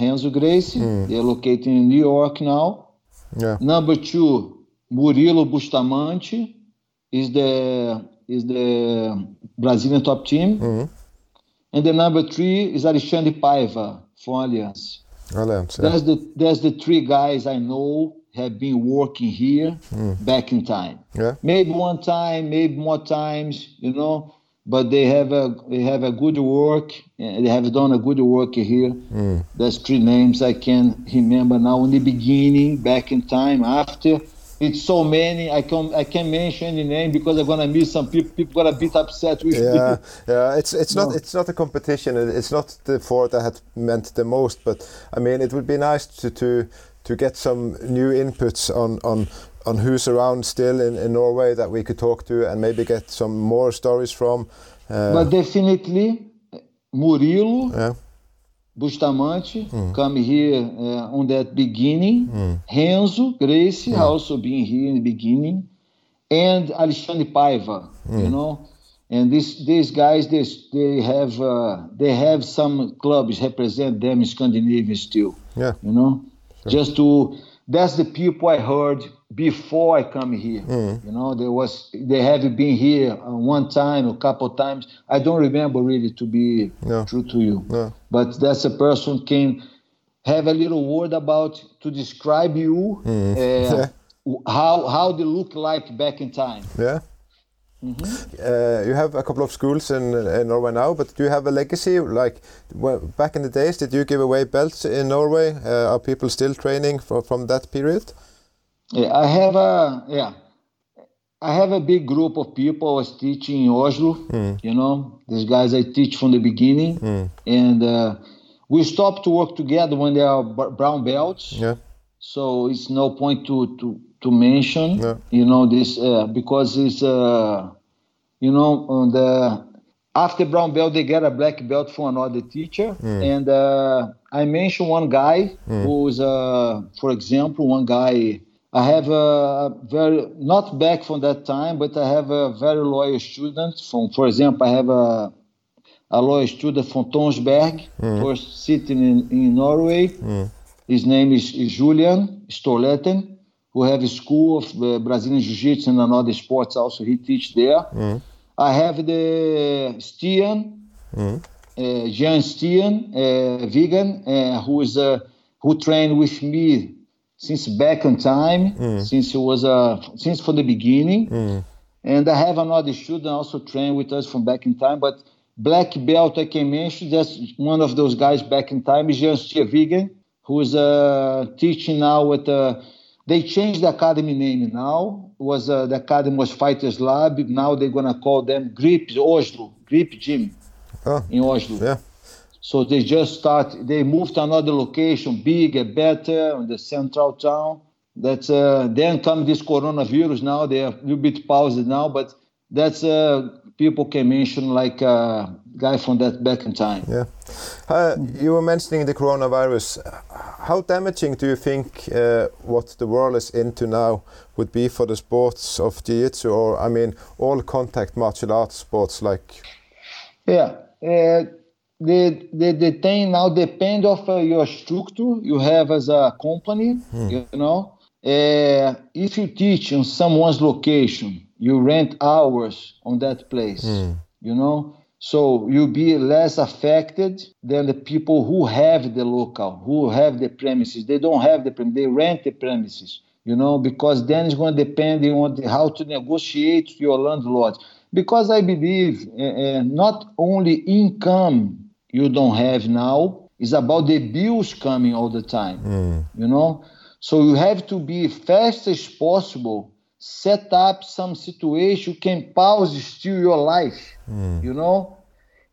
Renzo Gracie, they're located in New York now. yeah Number two, Murilo Bustamante is the is the Brazilian top team. Mm-hmm. And the number three is Alexandre Paiva from Allianz. Alliance, yeah. That's the that's the three guys I know have been working here mm. back in time. yeah Maybe one time, maybe more times, you know. But they have a they have a good work. Eh, they have done a good work here. Hmm. There's three names I can remember now. In the beginning, back in time, after. It's so many. I can I can't mention any name because I'm gonna miss some people. People gonna be upset with yeah, me. yeah. It's it's not No. it's not a competition. It's not the four that had meant the most. But I mean, it would be nice to to, to get some new inputs on on on who's around still in, in Norway that we could talk to and maybe get some more stories from. Uh, But definitely, Murilo. yeah, Bustamante come here uh, on that beginning. Renzo Gracie also being here in the beginning, and Alexandre Paiva, you know. And these these guys, they they have uh, they have some clubs represent them in Scandinavia still, yeah, you know. Just to that's the people I heard before I come here. You know, there was they have been here uh, one time, a couple times. I don't remember really to be No. true to you no, but that's a person can have a little word about to describe you uh, how how they look like back in time yeah. Uh, you have a couple of schools in, in Norway now, but do you have a legacy? Like well, back in the days, did you give away belts in Norway? Uh, are people still training fro- from that period? Yeah, i have a yeah. I have a big group of people i was teaching in oslo you know these guys i teach from the beginning. And uh, we stopped to work together when they are brown belts. Yeah, so it's no point to to to mention Yeah. you know this uh, because it's uh you know on the after brown belt they get a black belt from another teacher. And uh, i mentioned one guy who's uh for example one guy i have a very not back from that time but i have a very loyal student from for example i have a a loyal student from Tonsberg, first sitting in, in Norway. His name is, is Julian Storletten, who have a school of uh, Brazilian Jiu-Jitsu and another sports also. He teach there. I have the Stian, uh, Jan Stian, uh, vegan, uh, who is uh, who trained with me since back in time, since it was uh, since from the beginning. And I have another student also trained with us from back in time, but black belt I can mention, just one of those guys back in time is Jan Vegan, who is uh, teaching now at uh, they changed the academy name now. Was uh, the academy was Fighters Lab. Now they're gonna call them Grip Oslo, Grip Gym Oh, in Oslo. yeah, So they just start. They moved to another location, bigger, better, in the central town. That's uh, then come this coronavirus. Now they are a little bit paused now, but that's uh, people can mention like uh, guy from that back in time. yeah. Uh, you were mentioning the coronavirus. How damaging do you think uh, what the world is into now would be for the sports of jiu-jitsu, or I mean, all contact martial arts sports like Yeah. The, the, the thing now depend of uh, your structure you have as a company, hmm. you know. Uh, if you teach in someone's location, you rent hours on that place, hmm. you know. So you'll be less affected than the people who have the local, who have the premises. They don't have the premises, they rent the premises, you know, because then it's going to depend on how to negotiate your landlord. Because I believe uh, uh, not only income you don't have now. It's about the bills coming all the time. Mm. You know, so you have to be fast as possible. Set up some situation you can pause still your life. Mm. You know,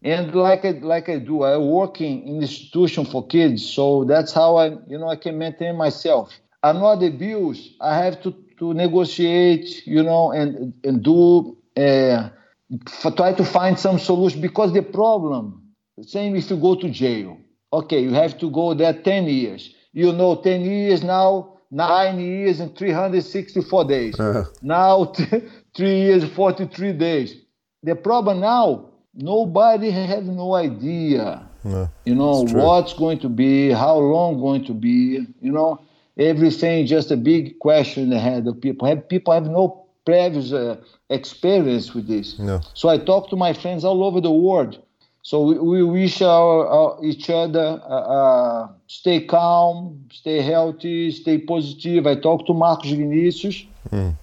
and like I, like I do, I work in, in institution for kids, so that's how I you know I can maintain myself. Another bills I have to to negotiate, you know, and and do uh, try to find some solution because the problem same if you go to jail. Okay, you have to go there 10 years. You know, 10 years now, nine years and 364 days. Uh-huh. Now, three years, 43 days. The problem now, nobody has no idea. No, you know, what's going to be, how long going to be, you know, everything just a big question in the head of people. Have, people have no previous uh, experience with this. No. So I talk to my friends all over the world so we, we wish our, our, each other uh, uh, stay calm, stay healthy, stay positive. I talked to Marcos Vinicius. Mm.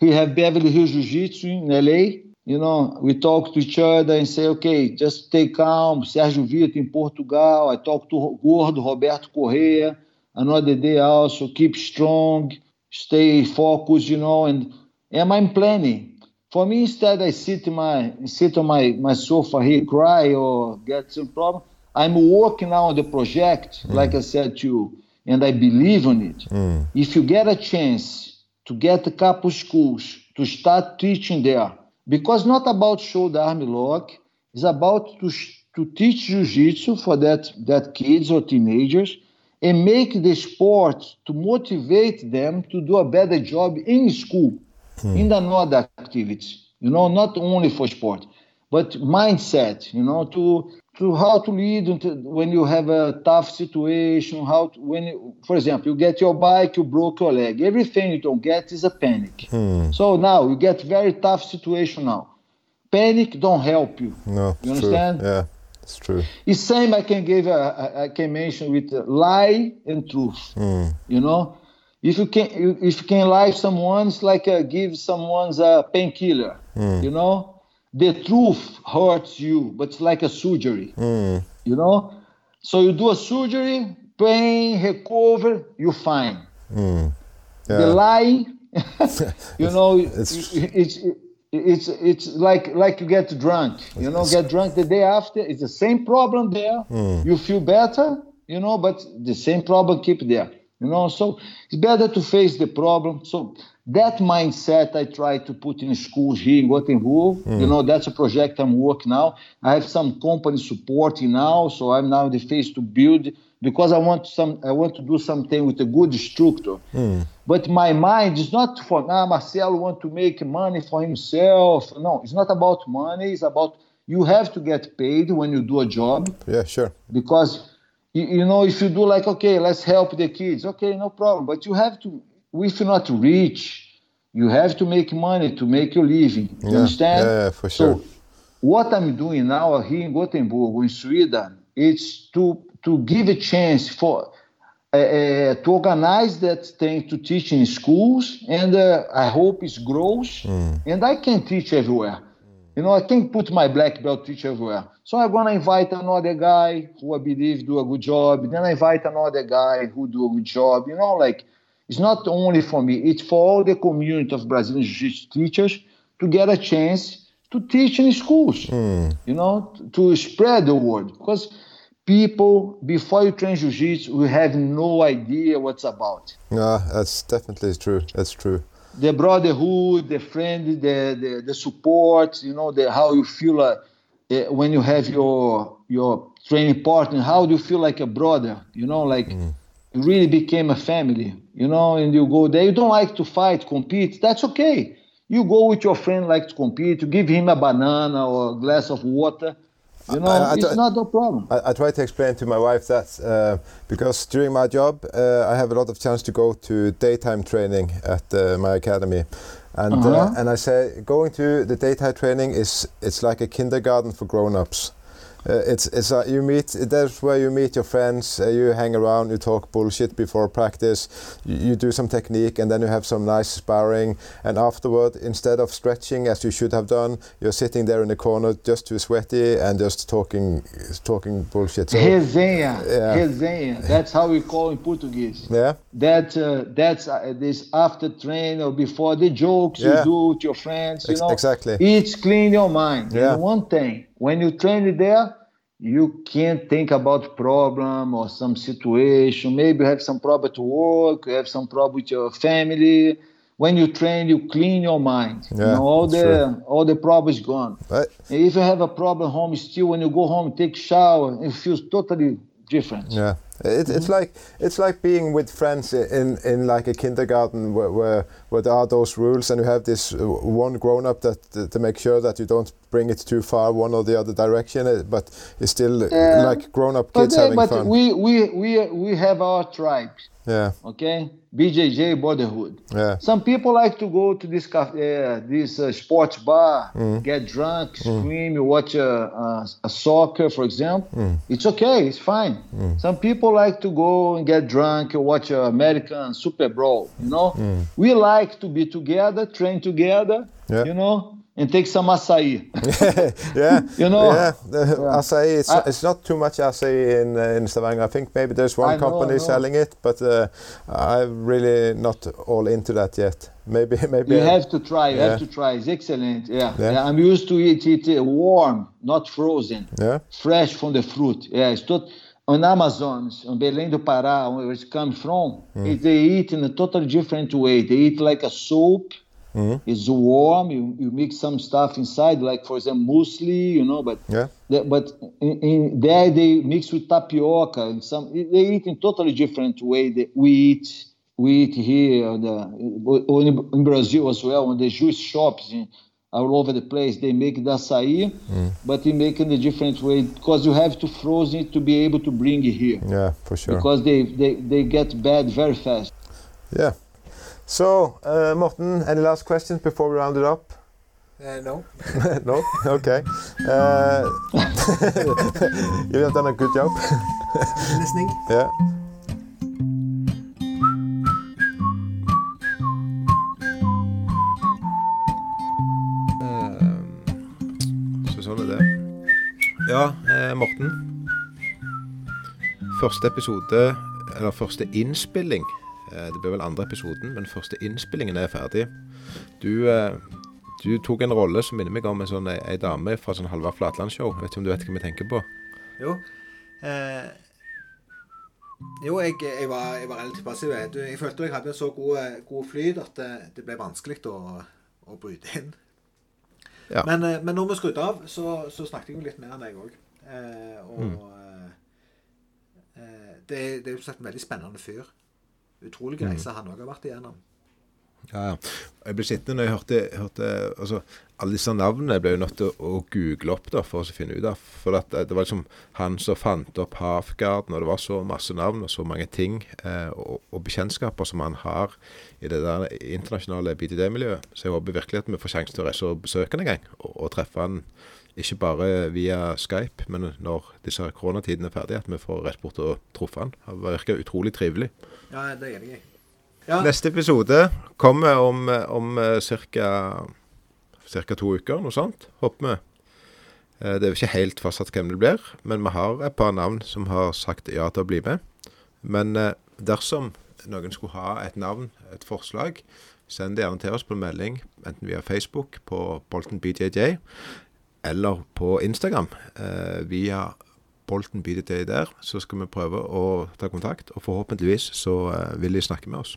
He have Beverly Hills Jiu-Jitsu in LA. You know, we talk to each other and say, okay, just stay calm. Sérgio Vita in Portugal. I talk to Gordo Roberto Correa. Another day also, keep strong, stay focused, you know, and, and I'm planning for me, instead I sit my sit on my, my sofa here, cry or get some problem. I'm working now on the project, mm. like I said to you, and I believe in it. Mm. If you get a chance to get a couple schools to start teaching there, because not about show the arm lock, it's about to to teach jiu-jitsu for that that kids or teenagers and make the sport to motivate them to do a better job in school hmm. in another activities. You know, not only for sport, but mindset. You know, to to how to lead when you have a tough situation. How to, when, you, for example, you get your bike, you broke your leg. Everything you don't get is a panic. Hmm. So now you get very tough situation now. Panic don't help you. No, you understand? True. Yeah. It's true. It's same I can give a, I can mention with lie and truth. Mm. You know, if you can if you can lie someone it's like uh, give someone's a painkiller mm. you know the truth hurts you but it's like a surgery mm. you know so you do a surgery pain recover you fine mm. yeah. the lie you know it's, it's it's it's like like you get drunk you know get drunk the day after it's the same problem there hmm. you feel better you know but the same problem keep there you know so it's better to face the problem. So that mindset i try to put in schools here in gothenburg mm. you know that's a project i'm working now. I have some company supporting now so i'm now in the phase to build because i want some i want to do something with a good structure. Mm. but my mind is not for now ah marcelo want to make money for himself. No it's not about money. It's about you have to get paid when you do a job. Yeah sure. Because you, you know, if you do like, okay, let's help the kids, okay, no problem. But you have to, if you're not rich, you have to make money to make your living. You yeah, understand? Yeah, for sure. So what I'm doing now here in Gothenburg, in Sweden, it's to to give a chance for uh, uh, to organize that thing to teach in schools, and uh, I hope it grows, mm. and I can teach everywhere. You know, I can't put my black belt teacher everywhere. So I'm gonna invite another guy who I believe do a good job. Then I invite another guy who do a good job. You know, like it's not only for me; it's for all the community of Brazilian jiu-jitsu teachers to get a chance to teach in schools. Mm. You know, to spread the word because people before you train jiu-jitsu we have no idea what's about. Yeah, that's definitely true. That's true the brotherhood, the friend, the, the, the support, you know, the how you feel uh, uh, when you have your your training partner. How do you feel like a brother? You know, like mm. you really became a family. You know, and you go there. You don't like to fight, compete. That's okay. You go with your friend like to compete, you give him a banana or a glass of water. You know, I, I, it's not a problem. I, try to explain to my wife that uh, because during my job, uh, I have a lot of chance to go to daytime training at uh, my academy, and uh, -huh. and I say going to the daytime training is it's like a kindergarten for grown-ups. Uh, it's it's uh, you meet that's where you meet your friends. Uh, you hang around, you talk bullshit before practice. You, you, do some technique, and then you have some nice sparring. And afterward, instead of stretching as you should have done, you're sitting there in the corner just too sweaty and just talking talking bullshit. So, resenha, yeah. resenha. That's how we call in Portuguese. Yeah. That uh, that's uh, this after train or before the jokes yeah. you do with your friends. You Ex know exactly. It's clean your mind. Yeah. And one thing when you train there, you can't think about problem or some situation. Maybe you have some problem to work, you have some problem with your family. When you train, you clean your mind. Yeah, you know, all the true. all the problems gone. Right. If you have a problem home, still when you go home, take shower, it feels totally different. Yeah. It, it's like it's like being with friends in, in like a kindergarten where, where, where there are those rules and you have this one grown up that to make sure that you don't bring it too far one or the other direction uh, but it's still uh, like grown up kids but, having but fun. we we we we have our tribes. Yeah. Okay. BJJ Brotherhood. Yeah. Some people like to go to this cafe, uh, this uh, sports bar, mm. get drunk, mm. scream, you watch a, a, a, soccer, for example. Mm. It's okay, it's fine. Mm. Some people like to go and get drunk, watch American Super Bowl. You know, mm. we like to be together, train together. Yeah. You know, and take some acai. yeah, you know. Yeah, yeah. acai. It's, I, it's not too much acai in uh, in Stavanger. I think maybe there's one I company know, selling it, but uh, I'm really not all into that yet. Maybe, maybe. You I, have to try. You yeah. have to try. It's excellent. Yeah. yeah. yeah. I'm used to eat it uh, warm, not frozen. Yeah. Fresh from the fruit. Yeah, it's not. On Amazon, on Belém do Pará, where it comes from, mm. they eat in a totally different way. They eat like a soup Mm-hmm. It's warm. You, you mix some stuff inside, like for example muesli, you know. But yeah. The, but in, in, there they mix with tapioca and some. They eat in totally different way. That we eat we eat here the, in, in Brazil as well. On the juice shops in, all over the place, they make the açaí, mm. but they make it in a different way because you have to froze it to be able to bring it here. Yeah, for sure. Because they, they, they get bad very fast. Yeah. So, uh, Morten, any last questions before we round it up? Uh, no. no? Okay. Uh, you have done a good job. Listening. Yeah. Um, så sånn er det. Ja, eh, Morten. Første episode, eller første innspilling det blir vel andre episoden, men første innspillingen er ferdig. Du, eh, du tok en rolle som minner meg om en sånn ei dame fra sånn Halvard Flatland-show. Vet ikke om du vet hva vi tenker på? Jo. Eh, jo, jeg, jeg, var, jeg, var, relativt passiv. Jeg, jeg følte jeg hadde så god, god flyt at det, det ble vanskelig å, å bryte inn. Ja. Men, eh, men, når vi skrudde av, så, så, snakket jeg jo litt mer enn deg òg. Eh, og mm. eh, det, det, er jo sagt en veldig spennende fyr utrolig reise han òg har vært igjennom. Ja, ja. Jeg ble sittende når jeg hørte, hørte altså, Alle disse navnene ble jo nødt til å, å google opp da, for å finne ut av. For at, det var liksom han som fant opp Havgarden, og det var så masse navn og så mange ting eh, og, og, bekjentskaper som han har i det der internasjonale BDD-miljøet. Så jeg håper virkelig at vi får sjansen til å reise og besøke han en gang, og, og treffe han ikke bare via Skype, men når disse koronatidene er ferdige, at vi får rett bort og truffe han. Det virker utrolig trivelig. Ja, det er enig i. Ja. Neste episode kommer om, om eh, ca. to uker, noe sånt, håper vi. Eh, det er jo ikke helt fastsatt hvem det blir, men vi har et par navn som har sagt ja til å bli med. Men eh, dersom noen skulle ha et navn, et forslag, send det gjerne til oss på en melding, enten via Facebook på Bolton BJJ, eller på Instagram via bolten biter til der, så skal vi prøve å ta kontakt. Og forhåpentligvis så uh, vil de snakke med oss.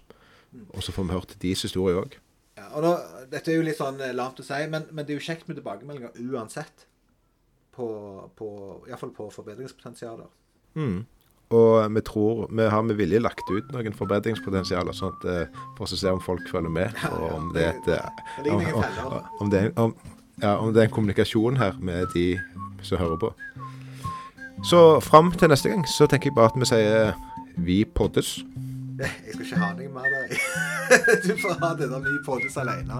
Og så får vi hørt deres historie òg. Ja, og da, dette er jo litt sånn eh, lavt å si, men, men, det er jo kjekt med tilbakemeldinger uansett. På, på Iallfall på forbedringspotensialer. Mm. Og vi tror Vi har med vilje lagt ut noen forbedringspotensialer, sånn at, eh, for å se om folk følger med. Og om det er et om, om, om, det er, om, ja, om det er en kommunikasjon her med de som hører på. Så fram til neste gang så tenker jeg bare at vi sier eh, vi poddes. Jeg skal ikke ha noe mer der. Du får ha denne vi poddes alene.